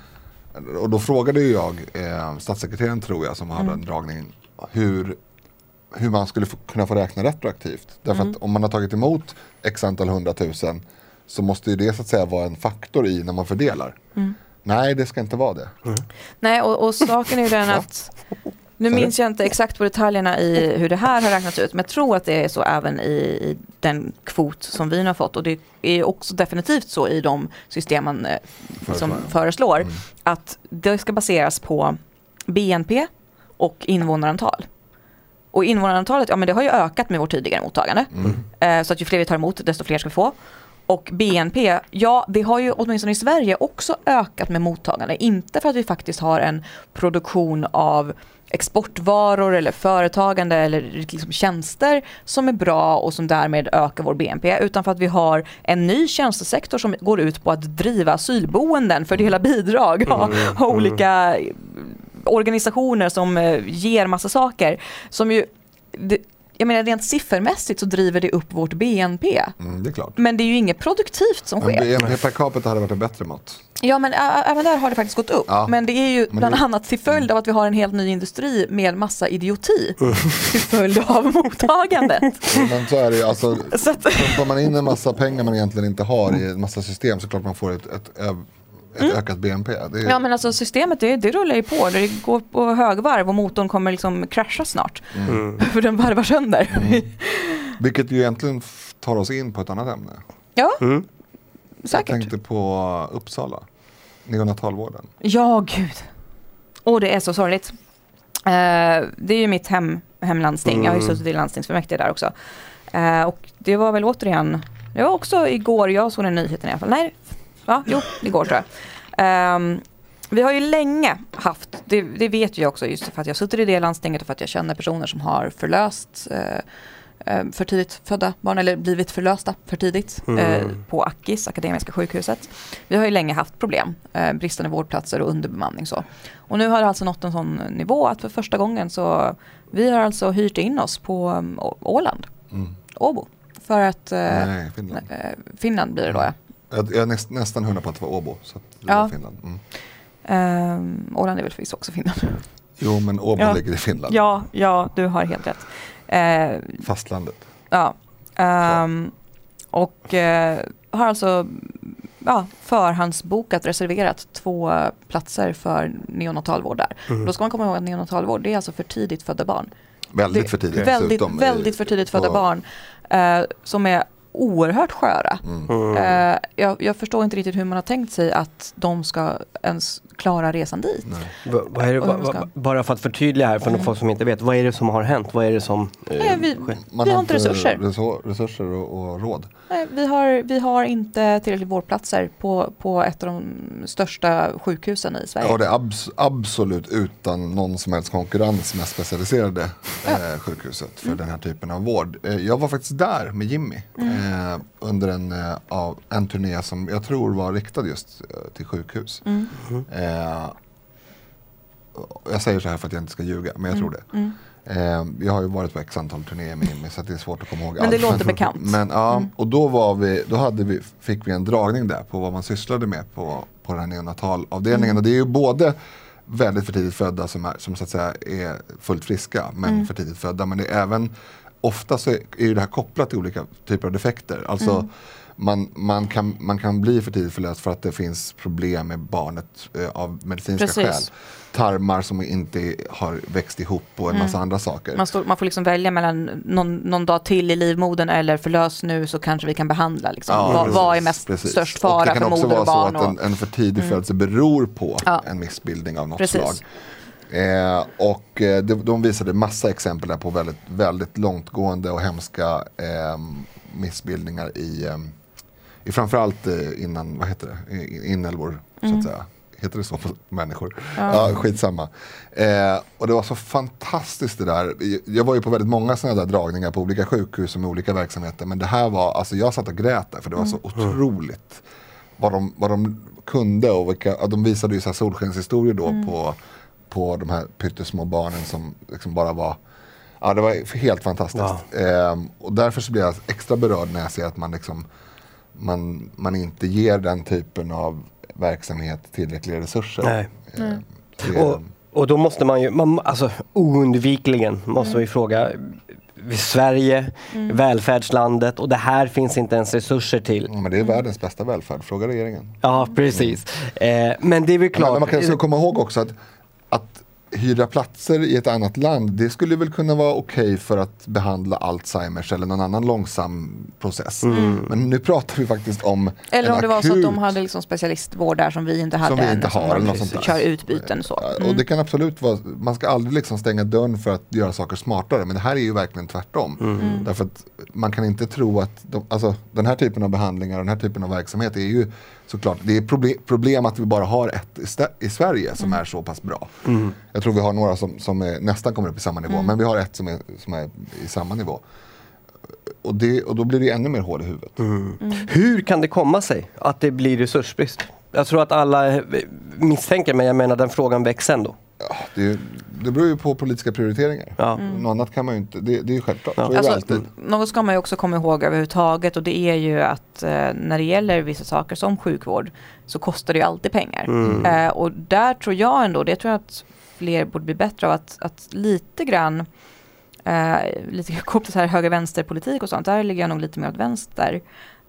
Och då frågade jag eh, statssekreteraren tror jag som hade mm. en dragning hur hur man skulle få, kunna få räkna retroaktivt. Därför mm. att om man har tagit emot x antal hundratusen så måste ju det så att säga vara en faktor i när man fördelar. Mm. Nej, det ska inte vara det. Mm. Nej, och, och saken är ju den [laughs] att nu minns jag inte exakt på detaljerna i hur det här har räknats ut, men jag tror att det är så även i, i den kvot som vi har fått och det är också definitivt så i de system man eh, som föreslår, mm. att det ska baseras på BNP och invånarantal. Och invånarantalet, ja men det har ju ökat med vårt tidigare mottagande. Mm. Eh, så att ju fler vi tar emot, desto fler ska vi få. Och BNP, ja det har ju åtminstone i Sverige också ökat med mottagande. Inte för att vi faktiskt har en produktion av exportvaror eller företagande eller liksom tjänster som är bra och som därmed ökar vår BNP utan för att vi har en ny tjänstesektor som går ut på att driva asylboenden, fördela bidrag, ha, ha olika organisationer som eh, ger massa saker. Som ju, det, jag menar rent siffermässigt så driver det upp vårt BNP. Mm, det är klart. Men det är ju inget produktivt som sker. BNP per capita hade varit ett bättre mått. Ja men även där har det faktiskt gått upp. Ja. Men det är ju bland det... annat till följd av att vi har en helt ny industri med massa idioti till följd av [laughs] mottagandet. men så är det ju, alltså, så att... man in en massa pengar man egentligen inte har i en massa system så klart man får ett, ett, ett ett mm. ökat BNP. Är... Ja men alltså systemet det, det rullar ju på, det går på högvarv och motorn kommer liksom krascha snart. Mm. [laughs] För den varvar sönder. Mm. Vilket ju egentligen tar oss in på ett annat ämne. Ja, mm. säkert. Jag tänkte på Uppsala, neonatalvården. Ja gud. Och det är så sorgligt. Uh, det är ju mitt hem, hemlandsting, jag har ju mm. suttit i landstingsfullmäktige där också. Uh, och det var väl återigen, det var också igår jag såg den nyheten i alla fall. Nej, Ja, jo, det går tror jag. Um, vi har ju länge haft, det, det, vet jag också just för att jag suttit i det landstinget och för att jag känner personer som har förlöst eh, för tidigt födda barn eller blivit förlösta för tidigt mm. eh, på Akis, Akademiska sjukhuset. Vi har ju länge haft problem, eh, bristande vårdplatser och underbemanning så. Och nu har det alltså nått en sån nivå att för första gången så vi har alltså hyrt in oss på um, Åland, mm. Åbo. För att, eh, Nej, Finland. Eh, Finland blir det då ja. Jag, är näst, nästan hundra på att det var Åbo. Så det ja. var Finland. Mm. Um, Åland är väl förvisso också Finland. Jo men Åbo ja. ligger i Finland. Ja, ja du har helt rätt. Uh, Fastlandet. Ja. Um, och uh, har alltså ja, förhandsbokat, reserverat två platser för neonatalvård där. Mm. Då ska man komma ihåg att neonatalvård det är alltså för tidigt födda barn. Väldigt för tidigt. Väldigt, väldigt för tidigt födda barn. Uh, som är oerhört sköra. Mm. Uh, jag, jag, förstår inte riktigt hur man har tänkt sig att de ska ens klara resan dit. Va, vad är det, va, va, bara för att förtydliga här för mm. folk som inte vet, vad är det som har hänt? Vad är det som uh, Nej, vi, vi har inte resurser. Resurser och, och, råd. Nej, vi, har, vi har inte tillräckligt vårdplatser på, på ett av de största sjukhusen i Sverige. Ja, det är abs absolut utan någon som helst konkurrens med specialiserade ja. eh, sjukhuset för mm. den här typen av vård. Eh, jag var faktiskt där med Jimmy. Mm eh, under en, eh, en turné som jag tror var riktad just eh, till sjukhus. Mm. Eh, jag säger så här för att jag inte ska ljuga, men jag tror det. Mm. Eh, jag har ju varit på x antal turnéer med Jimmy så det är svårt att komma ihåg Men det låter bekant. Men, ja, mm. och då, var vi, då hade vi, fick vi en dragning där på vad man sysslade med på, på den här neonatalavdelningen. Mm. Och det är ju både väldigt för tidigt födda som, är, som så att säga är fullt friska men mm. för tidigt födda. Men det är även ofta så är det här kopplat till olika typer av defekter. Alltså mm. man, man, kan, man kan bli för tidigt förlöst för att det finns problem med barnet eh, av medicinska Precis. skäl tarmar som inte har växt ihop och en mm. massa andra saker. Man, står, man, får liksom välja mellan någon, någon, dag till i livmodern eller förlös nu så kanske vi kan behandla. Liksom. Ja, vad, vad, är mest precis. störst fara för moder och barn? Det kan också vara så att en, en för tidig mm. födelse beror på ja. en missbildning av något precis. slag. Eh, och eh, de, de visade massa exempel där på väldigt, väldigt långtgående och hemska eh, missbildningar i, eh, i framförallt eh, innan, vad heter det, inälvor så att mm. säga. Heter det så på människor? Ja. ja skitsamma. Eh, och det var så fantastiskt det där. Jag var ju på väldigt många sådana där dragningar på olika sjukhus och med olika verksamheter. Men det här var, alltså jag satt och grät där för det var så mm. otroligt vad de, vad de kunde och vilka, de visade ju så här solskenshistorier då mm. på, på de här pyttesmå barnen som liksom bara var Ja det var helt fantastiskt. Ja. Eh, och därför så blir jag extra berörd när jag ser att man liksom man, man inte ger den typen av verksamhet tillräckliga resurser. Nej. Eh, och, och då måste man ju, man, alltså oundvikligen måste mm. vi fråga Sverige, mm. välfärdslandet och det här finns inte ens resurser till. Ja, men det är världens bästa välfärd, fråga regeringen. Ja precis. Mm. Eh, men det är väl klart. Men man kan komma ihåg också att, att hyra platser i ett annat land, det skulle väl kunna vara okej okay för att behandla Alzheimers eller någon annan långsam process. Mm. Men nu pratar vi faktiskt om Eller om det akut, var så att de hade liksom specialistvård där som vi inte hade som vi inte har, eller något sånt där. kör utbyten och så. Mm. Och det kan absolut vara, man ska aldrig liksom stänga dörren för att göra saker smartare, men det här är ju verkligen tvärtom. Mm. mm. Därför att man kan inte tro att, de, alltså, den här typen av behandlingar, den här typen av verksamhet är ju såklart. Det är problem, problem att vi bara har ett i, i Sverige som mm. är så pass bra. Mm. Jag tror vi har några som, som är, nästan kommer upp i samma nivå, mm. men vi har ett som är, som är i samma nivå. Och, det, och då blir det ännu mer hål i huvudet. Mm. Mm. Hur kan det komma sig att det blir resursbrist? Jag tror att alla misstänker, men jag menar den frågan väcks ändå. Det, det beror ju på politiska prioriteringar. Ja. Mm. Något annat kan man ju inte, det, det är ju självklart. Ja. Alltså. Något ska man ju också komma ihåg överhuvudtaget och det är ju att eh, när det gäller vissa saker som sjukvård så kostar det ju alltid pengar. Mm. Eh, och där tror jag ändå, det tror jag att fler borde bli bättre av att, att lite grann eh, lite [laughs] kopplat här höger-vänster-politik och sånt, där ligger jag nog lite mer åt vänster.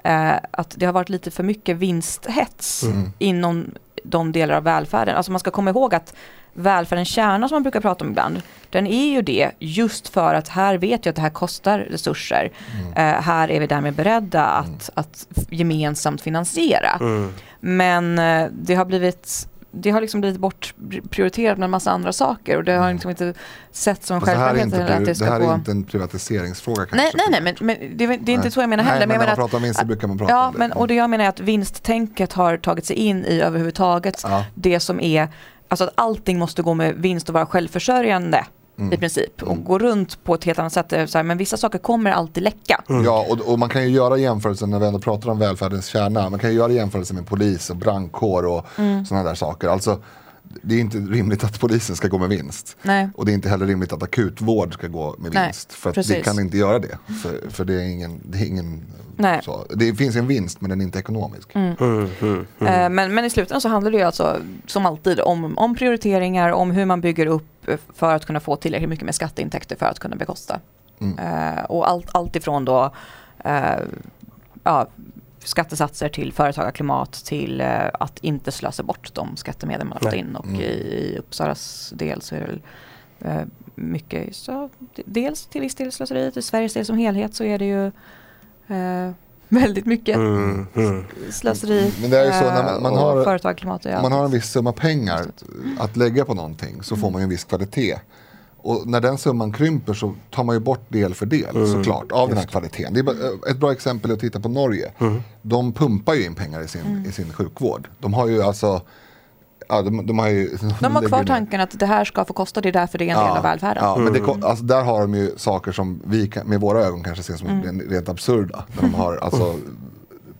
Eh, att det har varit lite för mycket vinsthets mm. inom de delar av välfärden. Alltså man ska komma ihåg att välfärdens kärna som man brukar prata om ibland, den är ju det just för att här vet jag att det här kostar resurser. Mm. Uh, här är vi därmed beredda att, mm. att gemensamt finansiera. Mm. Men uh, det har blivit det har liksom blivit bortprioriterat med en massa andra saker och det har mm. liksom inte sett som självklarhet att det ska Det här är inte en privatiseringsfråga kanske? Nej, nej, nej men, men det, det, är inte nej. så jag menar heller. Nej, men när man pratar om vinster brukar man prata ja, om det. Men, och det jag menar är att vinsttänket har tagit sig in i överhuvudtaget ja. det som är Alltså att allting måste gå med vinst och vara självförsörjande. Mm. i princip och mm. gå runt på ett helt annat sätt. Så här, men vissa saker kommer alltid läcka. Mm. Ja och, och, man kan ju göra jämförelser när vi ändå pratar om välfärdens kärna. Man kan ju göra jämförelser med polis och brandkår och mm. sådana där saker. Alltså, det är inte rimligt att polisen ska gå med vinst. Nej. Och det är inte heller rimligt att akutvård ska gå med vinst. Nej, för det kan inte göra det. För, för det är ingen, det är ingen så. Det finns en vinst men den är inte ekonomisk. Mm. Mm, mm, mm. Eh, men, men i slutändan så handlar det ju alltså som alltid om, om prioriteringar, om hur man bygger upp för att kunna få tillräckligt mycket med skatteintäkter för att kunna bekosta. Mm. Uh, och allt, allt ifrån då uh, ja, skattesatser till företagarklimat till uh, att inte slösa bort de skattemedel man har fått in. Och mm. i, i Uppsalas del så är det väl, mycket, så, dels till viss del slöseriet, i Sveriges del som helhet så är det ju eh, väldigt mycket mm, mm. slöseri Men det är ju så när man, man har, företagsklimat. man har en viss summa pengar att lägga på någonting så får man ju en viss kvalitet. Och när den summan krymper så tar man ju bort del för del mm. såklart av den här kvaliteten. Det är ett bra exempel är att titta på Norge. Mm. De pumpar ju in pengar i sin, mm. i sin sjukvård. De har ju alltså Ja, de, de, har ju, de har [laughs] kvar tanken att det här ska få kosta, det är därför det är en ja, del av välfärden. Ja, men det, mm. alltså, där har de ju saker som vi kan, med våra ögon kanske ser som mm. rent absurda. Där de har alltså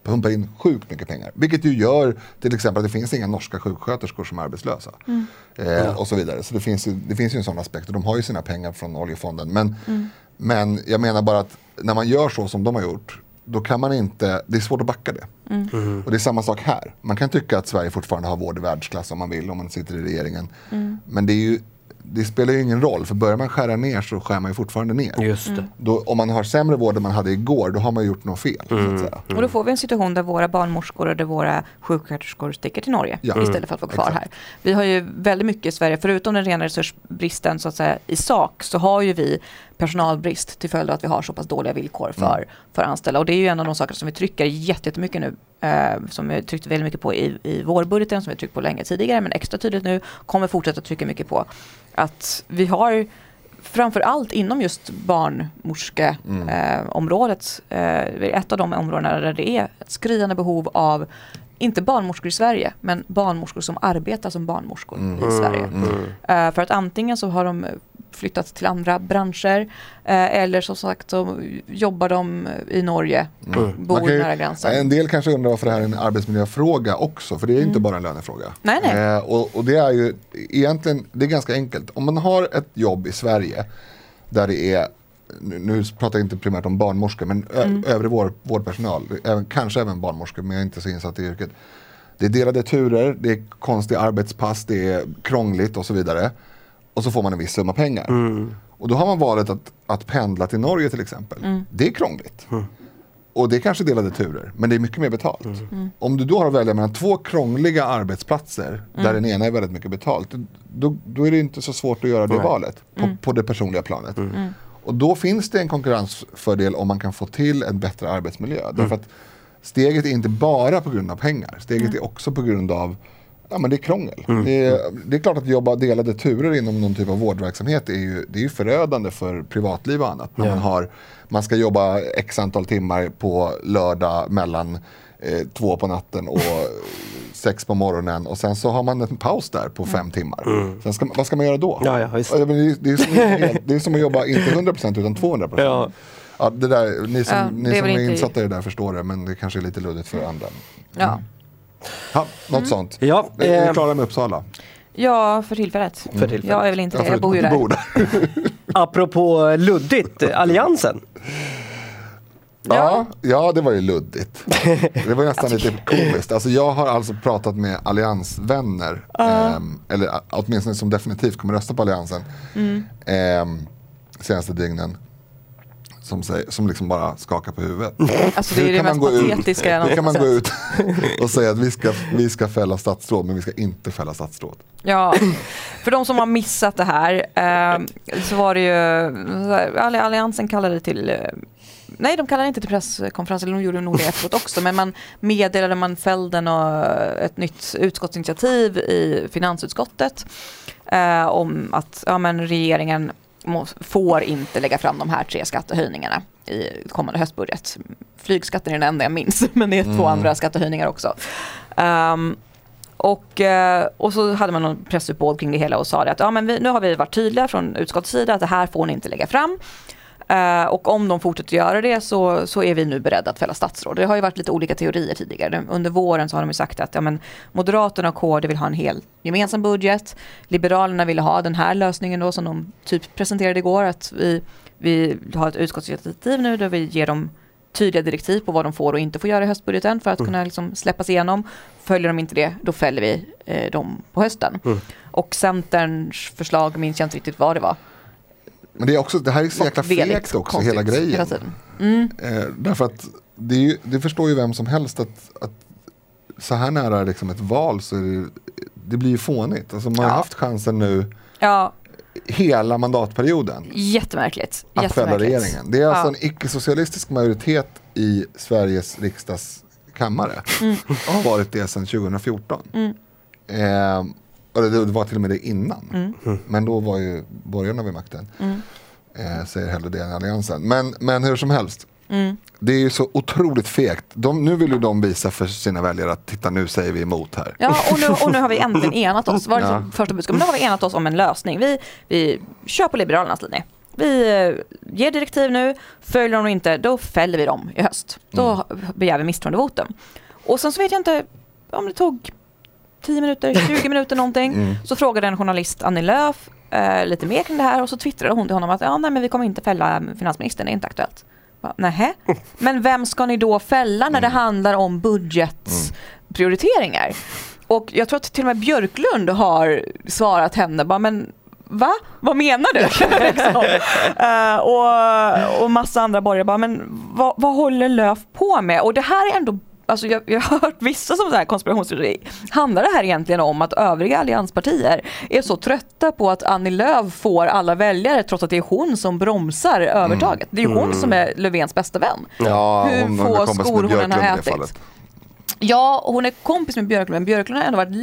pumpar in sjukt mycket pengar. Vilket ju gör till exempel att det finns inga norska sjuksköterskor som är arbetslösa. Mm. Eh, och så vidare. Så det finns, ju, det finns ju en sån aspekt och de har ju sina pengar från oljefonden. Men, mm. men jag menar bara att när man gör så som de har gjort då kan man inte, det är svårt att backa det. Mm. Mm. Och det är samma sak här. Man kan tycka att Sverige fortfarande har vård i världsklass om man vill, om man sitter i regeringen. Mm. Men det, ju, det, spelar ju ingen roll, för börjar man skära ner så skär man ju fortfarande ner. Just det. Då, om man har sämre vård än man hade igår, då har man gjort något fel. Mm. Och då får vi en situation där våra barnmorskor och där våra sjuksköterskor sticker till Norge ja. istället för att vara kvar Exakt. här. Vi har ju väldigt mycket i Sverige, förutom den rena resursbristen så att säga, i sak, så har ju vi personalbrist till följd av att vi har så pass dåliga villkor för, mm. för anställda. Och det är ju en av de saker som vi trycker jättemycket nu, eh, som vi tryckt väldigt mycket på i, i vårbudgeten, som vi tryckt på länge tidigare, men extra tydligt nu, kommer fortsätta trycka mycket på. Att vi har framförallt inom just barnmorskeområdet, mm. eh, ett av de områdena där det är ett skriande behov av inte barnmorskor i Sverige, men barnmorskor som arbetar som barnmorskor mm. i Sverige. Mm. Uh, för att antingen så har de flyttat till andra branscher uh, eller som sagt så jobbar de i Norge, mm. bor ju, nära gränsen. En del kanske undrar varför det här är en arbetsmiljöfråga också, för det är inte mm. bara en lönefråga. Nej, nej. Uh, och, och, det är ju egentligen, det är ganska enkelt. Om man har ett jobb i Sverige där det är nu pratar jag inte primärt om barnmorskor men mm. övrig vård, vårdpersonal, även, kanske även barnmorskor men jag är inte så insatt i yrket. Det är delade turer, det är konstiga arbetspass, det är krångligt och så vidare. Och så får man en viss summa pengar. Mm. Och då har man valet att, att pendla till Norge till exempel. Mm. Det är krångligt. Mm. Och det är kanske delade turer, men det är mycket mer betalt. Mm. mm. Om du då har att välja mellan två krångliga arbetsplatser där mm. den ena är väldigt mycket betalt, då, då är det inte så svårt att göra det valet på, på det personliga planet. Och då finns det en konkurrensfördel om man kan få till en bättre arbetsmiljö. Mm. Därför att steget är inte bara på grund av pengar. Steget mm. är också på grund av Ja, men det är krångel. Mm. Det, är, det, är, klart att jobba delade turer inom någon typ av vårdverksamhet är ju, det är ju förödande för privatliv och annat. När man, har, man ska jobba x antal timmar på lördag mellan eh, två på natten och [laughs] sex på morgonen och sen så har man en paus där på fem timmar. Mm. Sen ska, vad ska man göra då? Ja, ja, det, är som, det är [laughs] som att jobba inte 100% utan 200%. Ja. Ja, det där, ni som, ja, ni som är insatta i det där förstår det men det kanske är lite luddigt för andra. Ja. Mm. Ja, något mm. sånt. Ja, är ni eh, klara med Uppsala? Ja, för tillfället. Mm. För tillfället. Jag är väl inte det, jag bor ju där. [laughs] Apropå luddigt, Alliansen. Ja. ja, det var ju luddigt. [laughs] Det var nästan lite komiskt. Alltså jag har alltså pratat med alliansvänner, uh. eh, eller åtminstone som definitivt kommer rösta på alliansen, mm. eh, senaste dygnen. Som, säger, som liksom bara skakar på huvudet. Alltså det är det mest patetiska. Hur kan man gå ut och säga att vi ska, vi ska fälla statsråd men vi ska inte fälla statsråd. Ja, för de som har missat det här eh, så var det ju, Alliansen kallade till eh, nej de kallade inte till presskonferens, eller de gjorde nog det efteråt också, men man meddelade man Felden och ett nytt utskottsinitiativ i finansutskottet eh, om att ja, men regeringen får inte lägga fram de här tre skattehöjningarna i kommande höstbudget. Flygskatten är den enda jag minns, [laughs] men det är mm. två andra skattehöjningar också. Um, och, eh, och så hade man någon pressuppbåd kring det hela och sa att ja, men vi, nu har vi varit tydliga från utskottets sida att det här får ni inte lägga fram. Uh, och om de fortsätter göra det så, så är vi nu beredda att fälla statsråd. Det har ju varit lite olika teorier tidigare. Under våren så har de ju sagt att ja, men Moderaterna och KD vill ha en hel gemensam budget. Liberalerna ville ha den här lösningen då som de typ presenterade igår. Att vi, vi har ett utskottsinitiativ nu där vi ger dem tydliga direktiv på vad de får och inte får göra i höstbudgeten för att mm. kunna liksom släppas igenom. Följer de inte det, då fäller vi eh, dem på hösten. Mm. Och Centerns förslag minns jag inte riktigt vad det var. Men det, är också, det här är så jäkla fegt också, hela grejen. Mm. eh, därför att det, ju, det, förstår ju vem som helst att, att så här nära liksom ett val så det, det, blir ju fånigt. Alltså man ja. har haft chansen nu ja. hela mandatperioden. Jättemärkligt. Att fälla regeringen. Det är alltså ja. en icke-socialistisk majoritet i Sveriges riksdags kammare. Mm. [laughs] Varit det sedan 2014. Mm. Eh, det var till och med det innan. Mm. Men då var ju borgarna vid makten. Mm. Eh, säger hellre det än alliansen. Men, men hur som helst. Mm. Det är ju så otroligt fegt. De, nu vill ju de visa för sina väljare att titta nu säger vi emot här. Ja och nu, och nu har vi äntligen [laughs] enat oss. Var det ja. första budskapet. Nu har vi enat oss om en lösning. Vi, vi kör på Liberalernas linje. Vi eh, ger direktiv nu, följer de inte, då fäller vi dem i höst. Då mm. begär vi misstroendevotum. Och sen så vet jag inte om det tog 10 minuter, 20 minuter någonting. Mm. Så frågade en journalist Annie Lööf eh, lite mer kring det här och så twittrade hon till honom att ja, nej, men vi kommer inte fälla finansministern, det är inte aktuellt. Nähä? Men vem ska ni då fälla när det mm. handlar om budgetprioriteringar? Och jag tror att till och med Björklund har svarat henne, bara, men va? Vad menar du? [laughs] [laughs] liksom. uh, och, och massa andra borgare bara, men vad, vad håller Löf på med? Och det här är ändå Alltså jag, jag har hört vissa som så här konspirationsteori. Handlar det här egentligen om att övriga allianspartier är så trötta på att Annie Lööf får alla väljare trots att det är hon som bromsar övertaget? Det är ju hon Mm. som är Löfvens bästa vän. Ja, Hur hon få skor hon än har ätit. Ja, hon är kompis med Björklund men Björklund har ändå varit [laughs]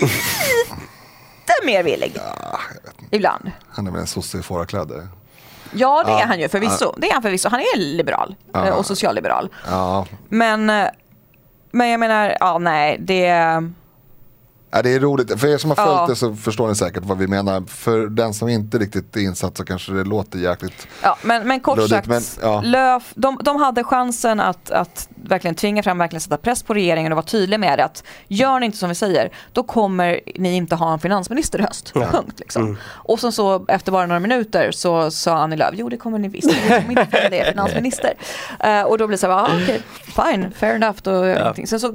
lite mer villig. Ibland. Han är väl en sosse i fårakläder. Ja det är han ju förvisso. Det är han förvisso. Han är liberal Ja. eh, och socialliberal. Ja, Men, eh, men jag menar, ja nej det... Ja, det är roligt, för er som har följt Ja. det så förstår ni säkert vad vi menar. För den som inte riktigt är insatt så kanske det låter jäkligt Ja, men, men kort Luddigt, sagt, men, ja. Löf, de, de hade chansen att, att verkligen tvinga fram, verkligen sätta press på regeringen och vara tydliga med det. Att gör ni inte som vi säger, då kommer ni inte ha en finansminister i höst. Punkt. Liksom. Och sen så efter bara några minuter så sa Annie Lööf, jo det kommer ni visst, ni kommer inte få det, [laughs] finansminister. Eh, och då blir det så här, ah, okej, fine, fair enough. Då, ingenting. Sen så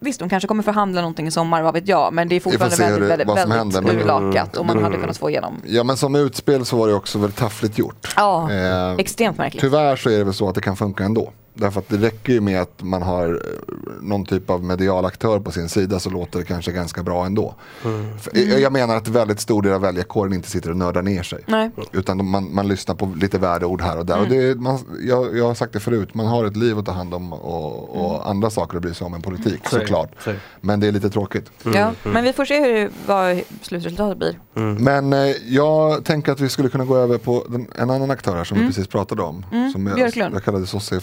Visst, de kanske kommer förhandla någonting i sommar, vad vet jag. Men det är fortfarande väldigt, det- väldigt, väldigt händer, men- urlakat. Och man hade kunnat få igenom. Ja men som utspel så var det också väldigt taffligt gjort. Ja, Eh, extremt märkligt. Tyvärr så är det väl så att det kan funka ändå. Därför att det räcker ju med att man har eh, någon typ av medial aktör på sin sida så låter det kanske ganska bra ändå. Mm. jag- Jag menar att väldigt stor del av väljarkåren inte sitter och nördar ner sig. Nej. Utan man, man lyssnar på lite värdeord här och där. Mm. Och det, man, jag, jag har sagt det förut, man har ett liv att ta hand om och, och Mm. andra saker att bry sig om än politik såklart. Så. Men det är lite tråkigt. Ja, men vi får se hur, vad slutresultatet blir. Men eh, jag tänker att vi skulle kunna gå över på den, en annan aktör här som Mm. vi precis pratade om. Som jag, Björklund. jag kallade sosse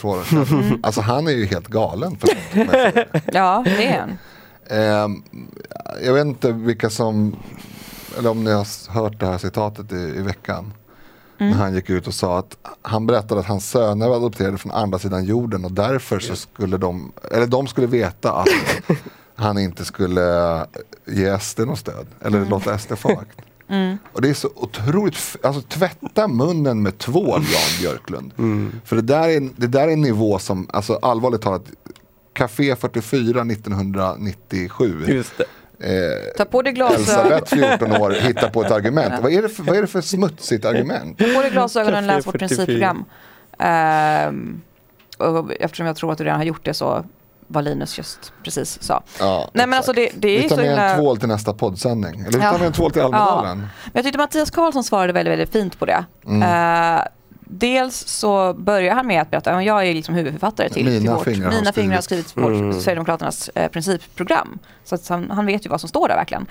fåret. Alltså han är ju helt galen. För, Ja, det är en. Ehm, jag vet inte vilka som, eller om ni har hört det här citatet i, i veckan. Mm. När han gick ut och sa att han berättade att hans söner var adopterade från andra sidan jorden och därför så skulle de, eller de skulle veta att [laughs] han inte skulle ge SD något stöd. Eller Mm. låta SD få makt. Och det är så otroligt, alltså tvätta munnen med tvål Jan Björklund. För det där, är, det där är en nivå som, alltså allvarligt talat, Café 44 1997. Just det. Eh, Ta på dig glasögon, Elisabeth 14 år hittar på ett [laughs] argument. Vad är det för, vad är det för smutsigt argument? på dig glasögonen och läs vårt 44. principprogram. Ehm, och eftersom jag tror att du redan har gjort det så vad Linus just precis sa. Ja, Nej men alltså det, det är vi tar med en himla... tvål till nästa poddsändning. Eller vi Ja. tar med en tvål till Almedalen. Men jag tyckte Mattias Karlsson svarade väldigt, väldigt fint på det. Mm. Eh, dels så börjar han med att berätta, jag är liksom huvudförfattare till, Mina till vårt, fingrar har mina fingrar har skrivit. vårt Sverigedemokraternas eh, principprogram. Så att han, han vet ju vad som står där verkligen.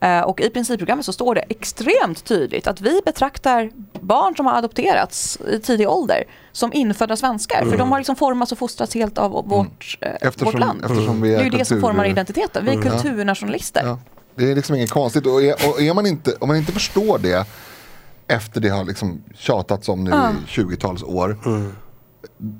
Eh, och i principprogrammet så står det extremt tydligt att vi betraktar barn som har adopterats i tidig ålder som infödda svenskar. För de har liksom formats och fostrats helt av vårt, eh, Eftersom, vårt land. eftersom vi Det är, ju det som formar identiteten. Vi är kulturnationalister. Ja. Det är liksom inget konstigt. Och, är, och är man inte, om man inte förstår det efter det har liksom tjatats om nu i 20-tals år.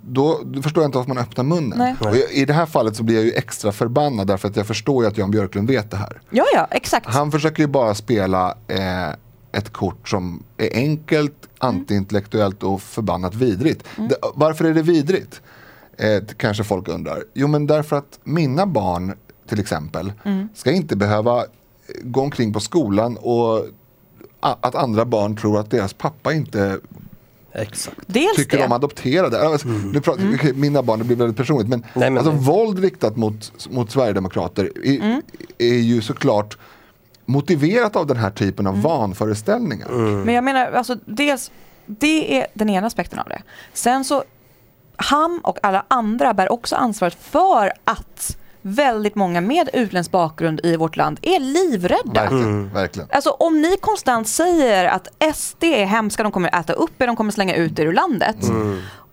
Då, då förstår jag inte varför man öppnar munnen. Nej. Och jag, I det här fallet så blir jag ju extra förbannad därför att jag förstår ju att Jan Björklund vet det här. Ja, ja, exakt. Han försöker ju bara spela eh, ett kort som är enkelt, antiintellektuellt och förbannat vidrigt. Det, varför är det vidrigt? Eh, kanske folk undrar. Jo men därför att mina barn till exempel ska inte behöva eh, gå omkring på skolan och att andra barn tror att deras pappa inte Exakt. Dels tycker det. om adopterade. Alltså, nu pratar, okej, Mina barn, det blir väldigt personligt. Men, Nej, men- alltså, våld riktat mot, mot Sverigedemokrater är, är ju såklart motiverat av den här typen av vanföreställningar. Men jag menar, alltså dels, det är den ena aspekten av det. Sen så, han och alla andra bär också ansvaret för att väldigt många med utländsk bakgrund i vårt land är livrädda. Verkligen. verkligen. Alltså om ni konstant säger att SD är hemska, de kommer äta upp er, de kommer slänga ut er ur landet.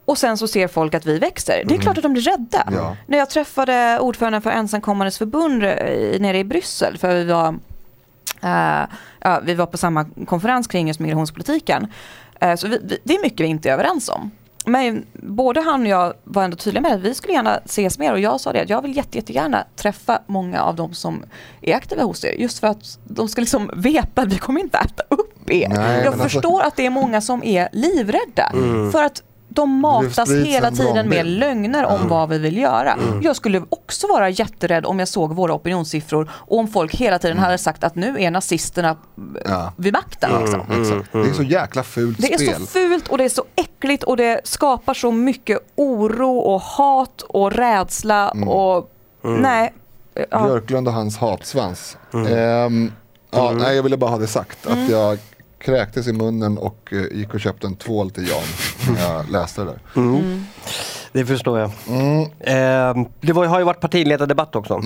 Och sen så ser folk att vi växer. Det är klart att de blir rädda. Ja. När jag träffade ordföranden för ensamkommandes förbund eh, nere i Bryssel, för vi var, eh, ja, vi var på samma konferens kring just migrationspolitiken. Eh, så vi, vi, det är mycket vi inte är överens om. Men både han och jag var ändå tydliga med att vi skulle gärna ses mer och jag sa det att jag vill jätte, jättegärna träffa många av de som är aktiva hos er. Just för att de ska liksom veta att vi kommer inte äta upp er. Nej, jag alltså- förstår att det är många som är livrädda. För att de matas hela en tiden med lögner om vad vi vill göra. Jag skulle också vara jätterädd om jag såg våra opinionssiffror och om folk hela tiden hade sagt att nu är nazisterna Ja. vid makten. Liksom. Exakt. Det är så jäkla fult Det är spel. så fult och det är så äckligt och det skapar så mycket oro och hat och rädsla Mm. och nej. Ja. Björklund och hans hatsvans. Ehm, ja, Nej, jag ville bara ha det sagt. Mm. Att jag kräktes i munnen och eh, gick och köpte en tvål till Jan när jag läste det där. Mm. Det förstår jag. Mm. Eh, det var, har ju varit partiledardebatt också.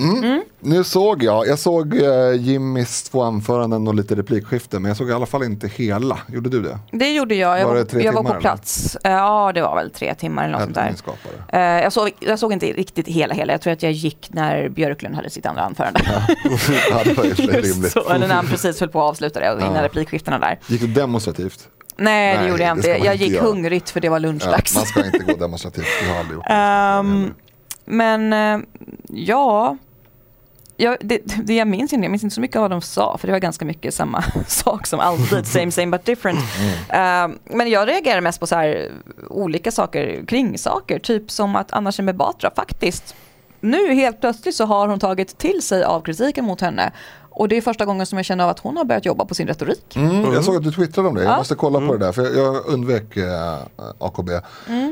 Nu såg jag, jag såg eh, Jimmys två anföranden och lite replikskifte men jag såg i alla fall inte hela. Gjorde du det? Det gjorde jag. Jag Var var, det tre jag var timmar, på plats. Eh, Ja, det var väl tre timmar eller något sånt där. Eh, Jag såg, jag såg inte riktigt hela hela. Jag tror att jag gick när Björklund hade sitt andra anförande. ja, [laughs] det var ju [laughs] Just så, eller när han precis höll på att avsluta det och innan Ja. replikskiftena där. Gick du demonstrativt? Nej, det Nej, gjorde jag det inte. Jag gick göra. hungrigt för det var Ja, lunchdags. man ska inte gå demonstrativt, jag har aldrig gjort det. Ehm, men eh, ja, jag, det, det jag minns inte, jag minns inte så mycket av vad de sa för det var ganska mycket samma [laughs] sak som alltid, same same but different. Ehm, men jag reagerar mest på så här olika saker, kring saker, typ som att Anna Kinberg Batra faktiskt nu helt plötsligt så har hon tagit till sig av kritiken mot henne och det är första gången som jag känner av att hon har börjat jobba på sin retorik. Mm, jag såg att du twittrade om det, jag Ja. måste kolla på det där för jag, undvek eh, AKB.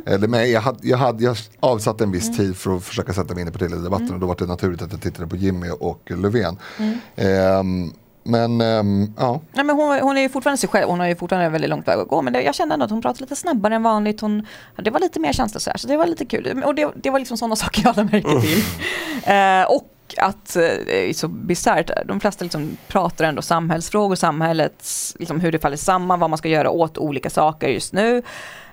Eller, men jag, hade, jag, hade, jag avsatte en viss tid för att försöka sätta mig in i partiledardebatten och då var det naturligt att jag tittade på Jimmy och Löfven. Ehm, men ehm, ja, Nej, men hon, hon är ju fortfarande sig själv, hon har ju fortfarande en väldigt långt väg att gå. Men det, jag kände ändå att hon pratade lite snabbare än vanligt. Hon, det var lite mer känslor så, här, så det var lite kul. Och det, det var liksom sådana saker jag lade märke till. eh, och att, eh, det är så bisarrt, de flesta liksom pratar ändå samhällsfrågor, samhällets, liksom hur det faller samman, vad man ska göra åt olika saker just nu.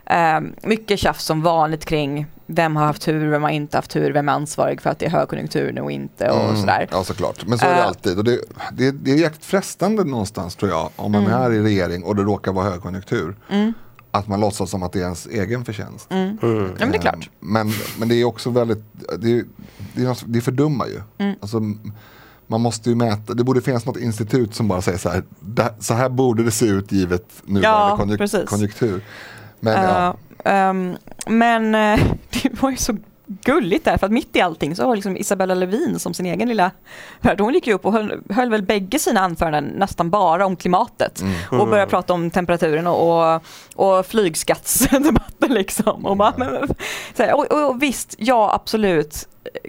Eh, mycket tjafs som vanligt kring vem har haft tur, vem har inte haft tur, vem är ansvarig för att det är högkonjunktur nu och inte och mm, sådär. ja såklart. Men så är det Eh. alltid. Och det, det, det är jäkligt frestande någonstans tror jag om man är i regering och det råkar vara högkonjunktur. Att man låtsas som att det är ens egen förtjänst. Ja, men det är Eh, klart. Men, men det är också väldigt, det, är- det, är, något- det fördummar ju. Mm. Alltså, man måste ju mäta, det borde finnas något institut som bara säger så här, "Det- så här borde det se ut givet nuvarande Ja, konjuk- precis. konjunktur. Men ja, Ja, ehm, men eh, [laughs] det var ju så gulligt där, för att mitt i allting så har liksom Isabella Lövin som sin egen lilla värld, hon gick ju upp och höll, höll väl bägge sina anföranden nästan bara om klimatet. Och började prata om temperaturen och, och, och flygskattsdebatten [laughs] liksom. Och, bara, men, här, och, och visst, ja absolut,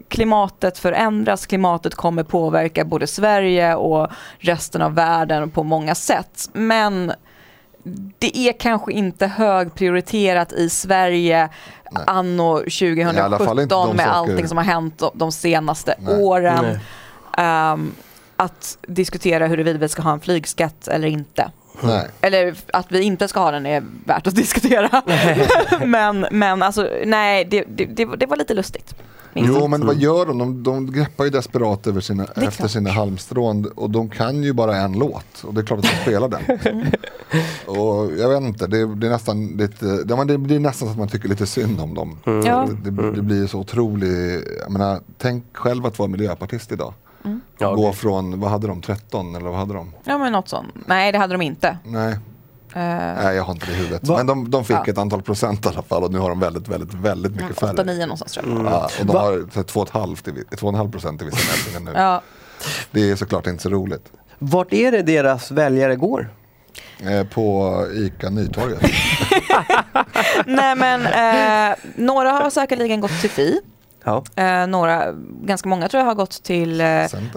klimatet förändras, klimatet kommer påverka både Sverige och resten av världen på många sätt, men det är kanske inte högprioriterat i Sverige Nej. anno I alla fall inte 2017 de med saker- allting som har hänt de- senaste Nej. åren. Nej. Ehm, att diskutera huruvida vi ska ha en flygskatt eller inte. nej. Eller att vi inte ska ha den är värt att diskutera. [laughs] men, men alltså nej, det, det, det var lite lustigt. Jo men vad gör de? De, de greppar ju desperat över sina, efter klart. sina halmstrån och de kan ju bara en låt och det är klart att de spelar den. [laughs] och jag vet inte, det, det är nästan lite, det, men det blir nästan så att man tycker lite synd om dem. Ja. Det, det blir så otroligt, jag menar, tänk själv att vara miljöpartist idag. Ja, Gå från, vad hade de, 13 eller vad hade de? Ja men något sånt. Nej det hade de inte. Nej, nej jag har inte det i huvudet. Va? Men de, de fick Ja. ett antal procent i alla fall och nu har de väldigt, väldigt, väldigt mycket färre. 8-9 någonstans tror jag. Ja, och de Va? har så här 2,5 i vi- 2,5 procent i vissa mätningar nu. Ja. Det är såklart inte så roligt. Vart är det deras väljare går? Eh, på ICA Nytorget. [laughs] Nej men eh, några har säkerligen gått till Fi. Ja. Eh, några, ganska många tror jag har gått till eh.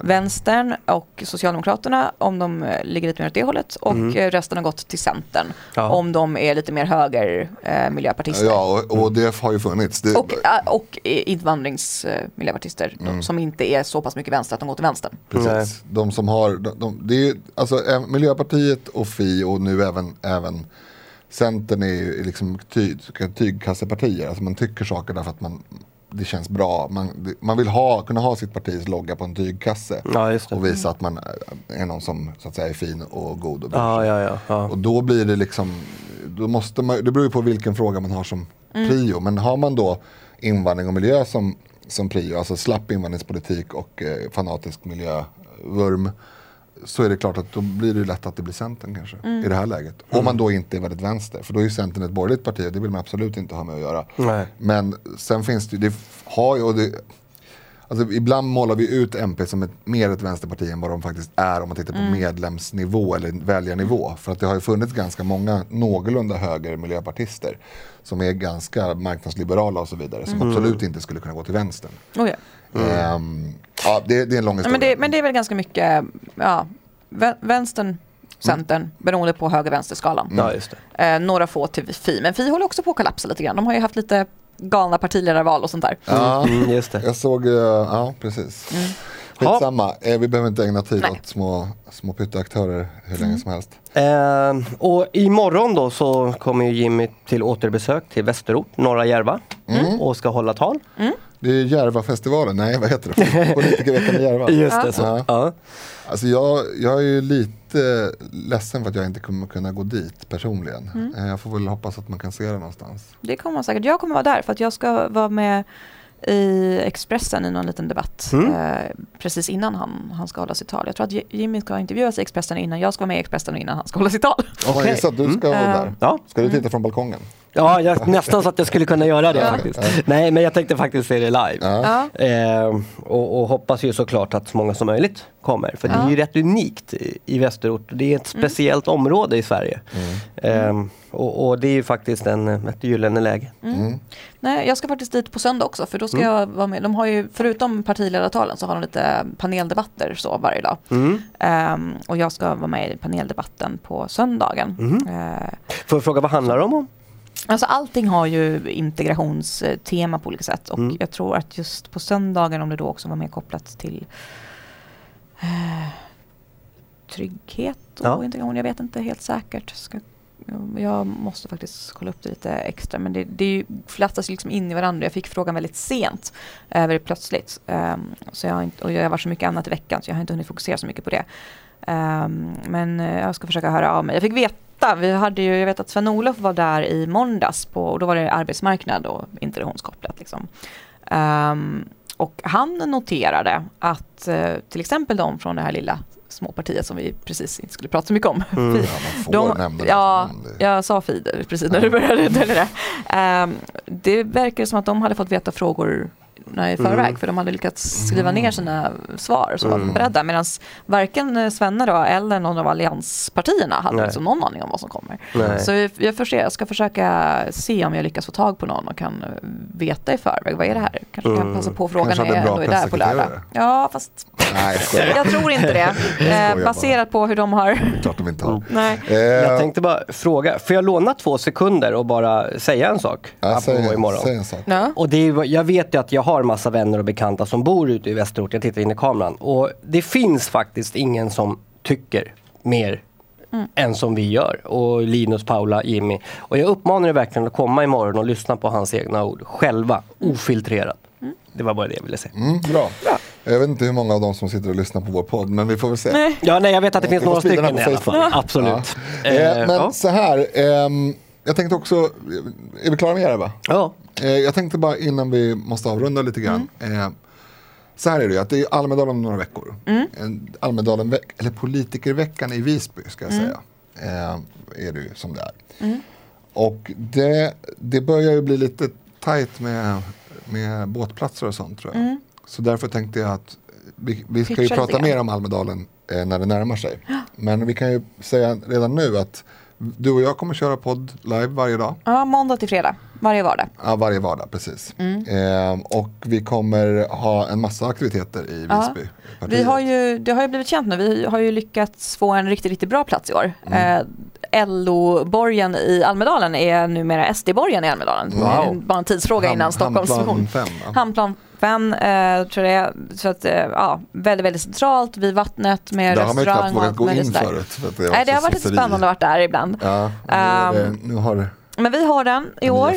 Vänstern och Socialdemokraterna om de eh, ligger lite mer åt det hållet och eh, resten har gått till Centern Ja. om de är lite mer höger eh, miljöpartister. Ja, och, och det har ju funnits. Det, Och, äh, och invandringsmiljöpartister Mm. som inte är så pass mycket vänster att de går till vänster. Precis. De som har, de, de, det är, ju- alltså, eh, Miljöpartiet och Fi och nu även, även Centern är ju liksom ty, tygkassepartier. Alltså man tycker saker därför att man, det känns bra. Man, man vill ha, kunna ha sitt partis logga på en tygkasse. Ja, just det. Och visa att man är någon som så att säga är fin och god och ja, ja. ja. Och då blir det liksom, då måste man, det beror ju på vilken fråga man har som Mm. prio. Men har man då invandring och miljö som, som prio, alltså slapp invandringspolitik och eh, fanatisk miljövurm. Så är det klart att då blir det lätt att det blir Centern kanske Mm. i det här läget. Om man då inte är väldigt vänster. För då är ju Centern ett borgerligt parti och det vill man absolut inte ha med att göra. Nej. Men sen finns det ju, det har ju, och det, Alltså, ibland målar vi ut MP som ett, mer ett vänsterparti än vad de faktiskt är om man tittar på mm. medlemsnivå eller väljarnivå. För att det har ju funnits ganska många någorlunda höger miljöpartister som är ganska marknadsliberala och så vidare som mm. absolut inte skulle kunna gå till vänstern. Oh ja. Mm. ja, det, det, är en lång historia. Men det, men det är väl ganska mycket, ja, vänstern Centern, mm. beroende på höger-vänster-skalan. Ja, just eh, några få till Fi, men Fi håller också på att kollapsa lite grann. De har ju haft lite galna partiledarval och sånt där. Ja, mm, just det. Jag såg, uh, ja precis. Mm. Skitsamma, eh, vi behöver inte ägna tid Nej. åt små, små pytteaktörer hur länge mm. som helst. Eh, och imorgon då så kommer Jimmy till återbesök till Västerort, norra Järva mm. och ska hålla tal. Mm. Det är Järvafestivalen, nej vad heter det? Politikerveckan i Järva. [laughs] Just det, så. Ja. Ja. Alltså jag, jag är ju lite ledsen för att jag inte kommer kunna gå dit personligen. Mm. Eh, jag får väl hoppas att man kan se det någonstans. Det kommer man säkert. Jag kommer vara där för att jag ska vara med i Expressen i någon liten debatt mm. eh, precis innan han, han ska hålla sitt tal. Jag tror att Jimmy ska intervjuas i Expressen innan jag ska vara med i Expressen innan han ska hålla sitt tal. Okej, okay. så du ska mm. vara där. Ja. Ska du titta från balkongen? Ja, jag, nästan så att jag skulle kunna göra det ja. faktiskt. Nej, men jag tänkte faktiskt se det live. Ja. Eh, och, och, hoppas ju såklart att så många som möjligt kommer. För det är ju rätt unikt i, i Västerort. Det är ett mm. speciellt mm. område i Sverige. Mm. Eh, och, och, det är ju faktiskt en, ett gyllene läge. Mm. mm. Nej, jag ska faktiskt dit på söndag också för då ska mm. jag vara med. De har ju, förutom partiledartalen så har de lite paneldebatter så varje dag. Um, och jag ska vara med i paneldebatten på söndagen. Uh, Får jag fråga, vad handlar det om? Alltså allting har ju integrationstema på olika sätt och mm. jag tror att just på söndagen om det då också var mer kopplat till eh, trygghet och ja. integration. Jag vet inte helt säkert. Ska, jag måste faktiskt kolla upp det lite extra men det, det flätas liksom in i varandra. Jag fick frågan väldigt sent, eh, väldigt plötsligt. Um, så jag har inte, och jag har varit så mycket annat i veckan så jag har inte hunnit fokusera så mycket på det. Um, men eh, jag ska försöka höra av mig. Jag fick veta ofta. Vi hade ju, jag vet att Sven-Olof var där i måndags på, och då var det arbetsmarknad och integrationskopplat. Liksom. Um, och han noterade att uh, till exempel de från det här lilla småpartiet som vi precis inte skulle prata så mycket om. Mm. Ja, de, ja jag sa Fider precis när du började. Det, um, det verkar som att de hade fått veta frågor i förväg mm. för de hade lyckats skriva ner mm. sina svar så mm. beredda medan varken Svenne då eller någon av allianspartierna hade liksom någon aning om vad som kommer. Nej. Så jag, se, jag ska försöka se om jag lyckas få tag på någon och kan veta i förväg vad är det här? Kanske mm. kan passa på frågan när jag ändå är där på lördag. Ja fast Nej, jag, jag tror inte det. Eh, baserat på hur de har... Klart de inte har. Nej. Eh. Jag tänkte bara fråga, får jag låna två sekunder och bara säga en sak? Ja, säg, imorgon? säg en sak. Ja. Och det är, jag vet ju att jag har massa vänner och bekanta som bor ute i Västerort. Jag tittar in i kameran. Och det finns faktiskt ingen som tycker mer Mm. än som vi gör. Och Linus, Paula, Jimmy. Och jag uppmanar er verkligen att komma imorgon och lyssna på hans egna ord. Själva, ofiltrerat. Mm. Det var bara det jag ville säga. Mm, bra. bra. Jag vet inte hur många av dem som sitter och lyssnar på vår podd, men vi får väl se. Nej. Ja, nej, jag vet att det finns några stycken i alla fall. Absolut. Ja. Eh, men ja. så här, eh, jag tänkte också, är vi klara med Järva? Ja. Eh, jag tänkte bara innan vi måste avrunda lite grann. Mm. Eh, så här är det ju, att det är Almedalen om några veckor. Mm. Almedalen, eller politikerveckan i Visby ska jag mm. säga. Eh, är det ju som det är. Mm. Och det, det börjar ju bli lite tajt med, med båtplatser och sånt tror jag. Så därför tänkte jag att vi, vi ska ju prata mer om Almedalen eh, när det närmar sig. Men vi kan ju säga redan nu att du och jag kommer köra podd live varje dag. Ja, måndag till fredag. Varje vardag. Ja, varje vardag, precis. Mm. Eh, och vi kommer ha en massa aktiviteter i Visby. Ja. Vi har ju, det har ju blivit känt nu, vi har ju lyckats få en riktigt, riktigt bra plats i år. Mm. Eh, LO-borgen i Almedalen är numera SD-borgen i Almedalen. Wow. Bara en tidsfråga innan Stockholms Hamnplan 5. Hamnplan 5 eh, tror jag. Så att, eh, ja, väldigt, väldigt centralt vid vattnet med där restaurang. Där har man ju knappt vågat gå in förut. För det Nej, det har varit lite spännande att vara där ibland. Ja, nu, um, nu har men vi har den i år.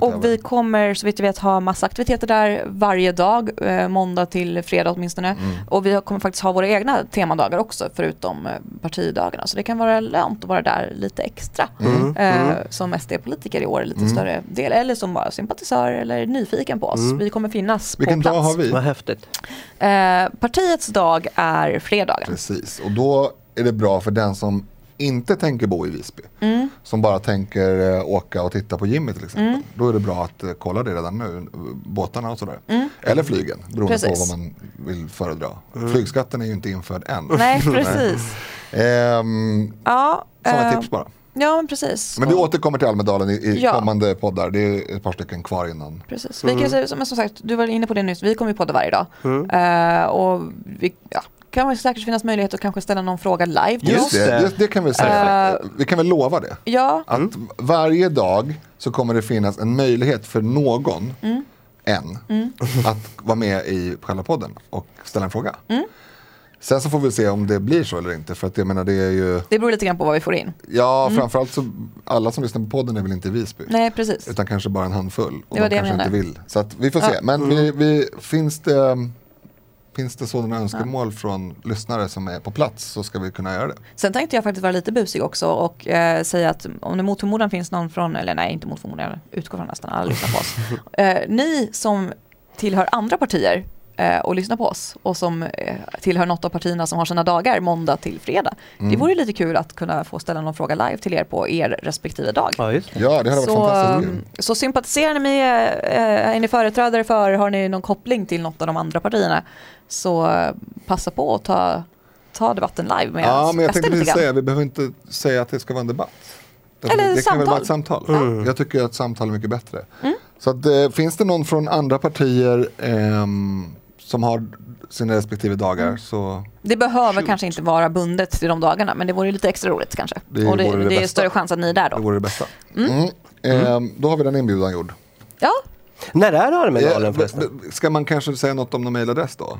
och över. vi kommer så vitt jag vet ha massa aktiviteter där varje dag, eh, måndag till fredag åtminstone. Mm. Och vi kommer faktiskt ha våra egna temadagar också förutom eh, partidagarna. Så det kan vara lönt att vara där lite extra mm. Eh, mm. som SD-politiker i år, lite mm. större del. Eller som bara sympatisör eller nyfiken på oss. Mm. Vi kommer finnas Vilken på plats. Vilken dag har vi? Vad häftigt. Partiets dag är fredagen. Precis, och då är det bra för den som inte tänker bo i Visby. Mm. Som bara tänker eh, åka och titta på Jimmy till exempel. Mm. Då är det bra att eh, kolla det redan nu, båtarna och sådär. Mm. Eller flygen, beroende precis. på vad man vill föredra. Mm. Flygskatten är ju inte införd än. Nej, [laughs] precis. ehm, ja, sådana uh, tips bara. Ja, men precis. Men vi återkommer till Almedalen i, i ja. kommande poddar. Det är ett par stycken kvar innan. Precis. Vi kan mm. säga, som, som sagt, du var inne på det nyss, vi kommer ju podda varje dag. Mm. Uh, och vi, ja, kan det säkert finnas möjlighet att kanske ställa någon fråga live till Just oss. Det, just det kan vi säga. Uh, vi kan väl lova det. Ja. Att mm. varje dag så kommer det finnas en möjlighet för någon, mm. en, mm. att vara med i själva podden och ställa en fråga. Mm. Sen så får vi se om det blir så eller inte. För att jag menar det är ju... Det beror lite grann på vad vi får in. Ja, mm. framförallt så alla som lyssnar på podden är väl inte i Visby. Nej, precis. Utan kanske bara en handfull. Och det var de det kanske inte vill. Så att vi får ja. se. Men vi, vi, finns det Finns det sådana önskemål ja. från lyssnare som är på plats så ska vi kunna göra det. Sen tänkte jag faktiskt vara lite busig också och eh, säga att om det mot förmodan finns någon från, eller nej inte mot förmodan, jag utgår från nästan alla lyssnar på oss. [laughs] Eh, ni som tillhör andra partier eh, och lyssnar på oss och som eh, tillhör något av partierna som har sina dagar måndag till fredag. Mm. Det vore lite kul att kunna få ställa någon fråga live till er på er respektive dag. Ja, det. ja det hade varit så, fantastiskt. Mm, så sympatiserar ni med, eh, är ni företrädare för, har ni någon koppling till något av de andra partierna så passa på att ta, ta debatten live med Ja, men jag tänkte precis säga, vi behöver inte säga att det ska vara en debatt. Eller det, det kan väl vara ett samtal. Mm. Jag tycker att samtal är mycket bättre. Mm. Så att, eh, finns det någon från andra partier eh, som har sina respektive dagar mm. så Det behöver shoot. kanske inte vara bundet till de dagarna men det vore lite extra roligt kanske. Det och det, det, det är större chans att ni är där då. Det vore det bästa. Mm. Eh, då har vi den inbjudan gjord. Ja. När är Almedalen eh, förresten? Ska man kanske säga något om någon mejladress då?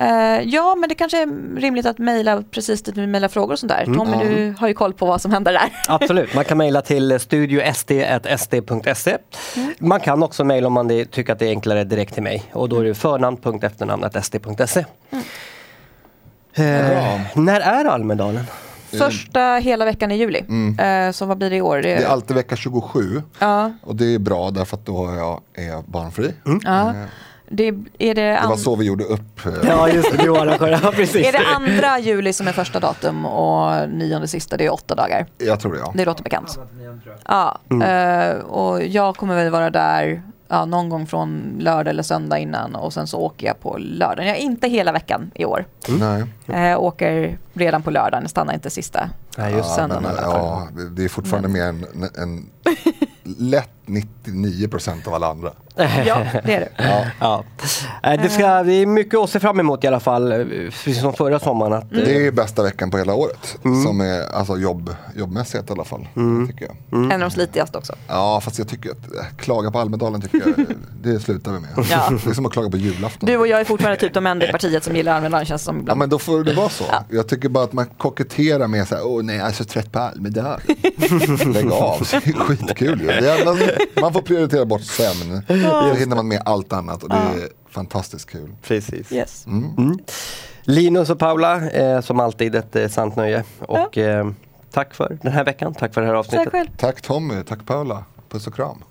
Uh, ja, men det kanske är rimligt att mejla precis dit vi mejlar frågor och sånt där. Mm. Tommy, mm. du har ju koll på vad som händer där. [laughs] Absolut, man kan mejla till studiosd.sd.se. Mm. Man kan också mejla om man tycker att det är enklare direkt till mig och då är det förnamn.efternamn.sd.se. Mm. Uh, när är Almedalen? Första hela veckan i juli. Mm. Uh, så vad blir det i år? Det är, det är alltid vecka 27. Ja. Och det är bra därför att då är jag är barnfri. Mm. Ja. Det, är det, det var så vi gjorde upp. Eh. Ja, just det. [laughs] ja, precis. Är det andra juli som är första datum och nionde sista, det är åtta dagar? Jag tror det, ja. Det låter bekant. Ja, mm. uh, och jag kommer väl vara där ja, någon gång från lördag eller söndag innan och sen så åker jag på lördagen. Jag är inte hela veckan i år. Mm. Jag åker redan på lördagen, stannar inte sista Nej, just söndagen. Men, ja, det är fortfarande mer en, en lätt 99 procent av alla andra. Ja, det är det. Ja. ja. Äh, det, ska, det är mycket att se fram emot i alla fall, precis som förra sommaren. Att, mm. Det är bästa veckan på hela året, mm. som är alltså jobb, jobbmässigt i alla fall. Mm. Tycker jag. Mm. En av de slitigaste också. Ja, fast jag tycker att klaga på Almedalen tycker jag, [laughs] det slutar vi med. Ja. Det är som att klaga på julafton. Du och jag är fortfarande typ de enda i partiet som gillar Almedalen känns som ibland. Ja, men då får det vara så. Ja. Jag tycker bara att man koketterar med så här, åh nej, jag är så trött på Almedalen. [laughs] Lägg av, [laughs] det är skitkul ju. Man får prioritera bort sömn. Då hinner man med allt annat och det är fantastiskt kul. Precis. Yes. Mm. Mm. Linus och Paula, eh, som alltid ett eh, sant nöje. Och, ja. eh, tack för den här veckan, tack för det här avsnittet. Tack, tack Tommy, tack Paula. Puss och kram.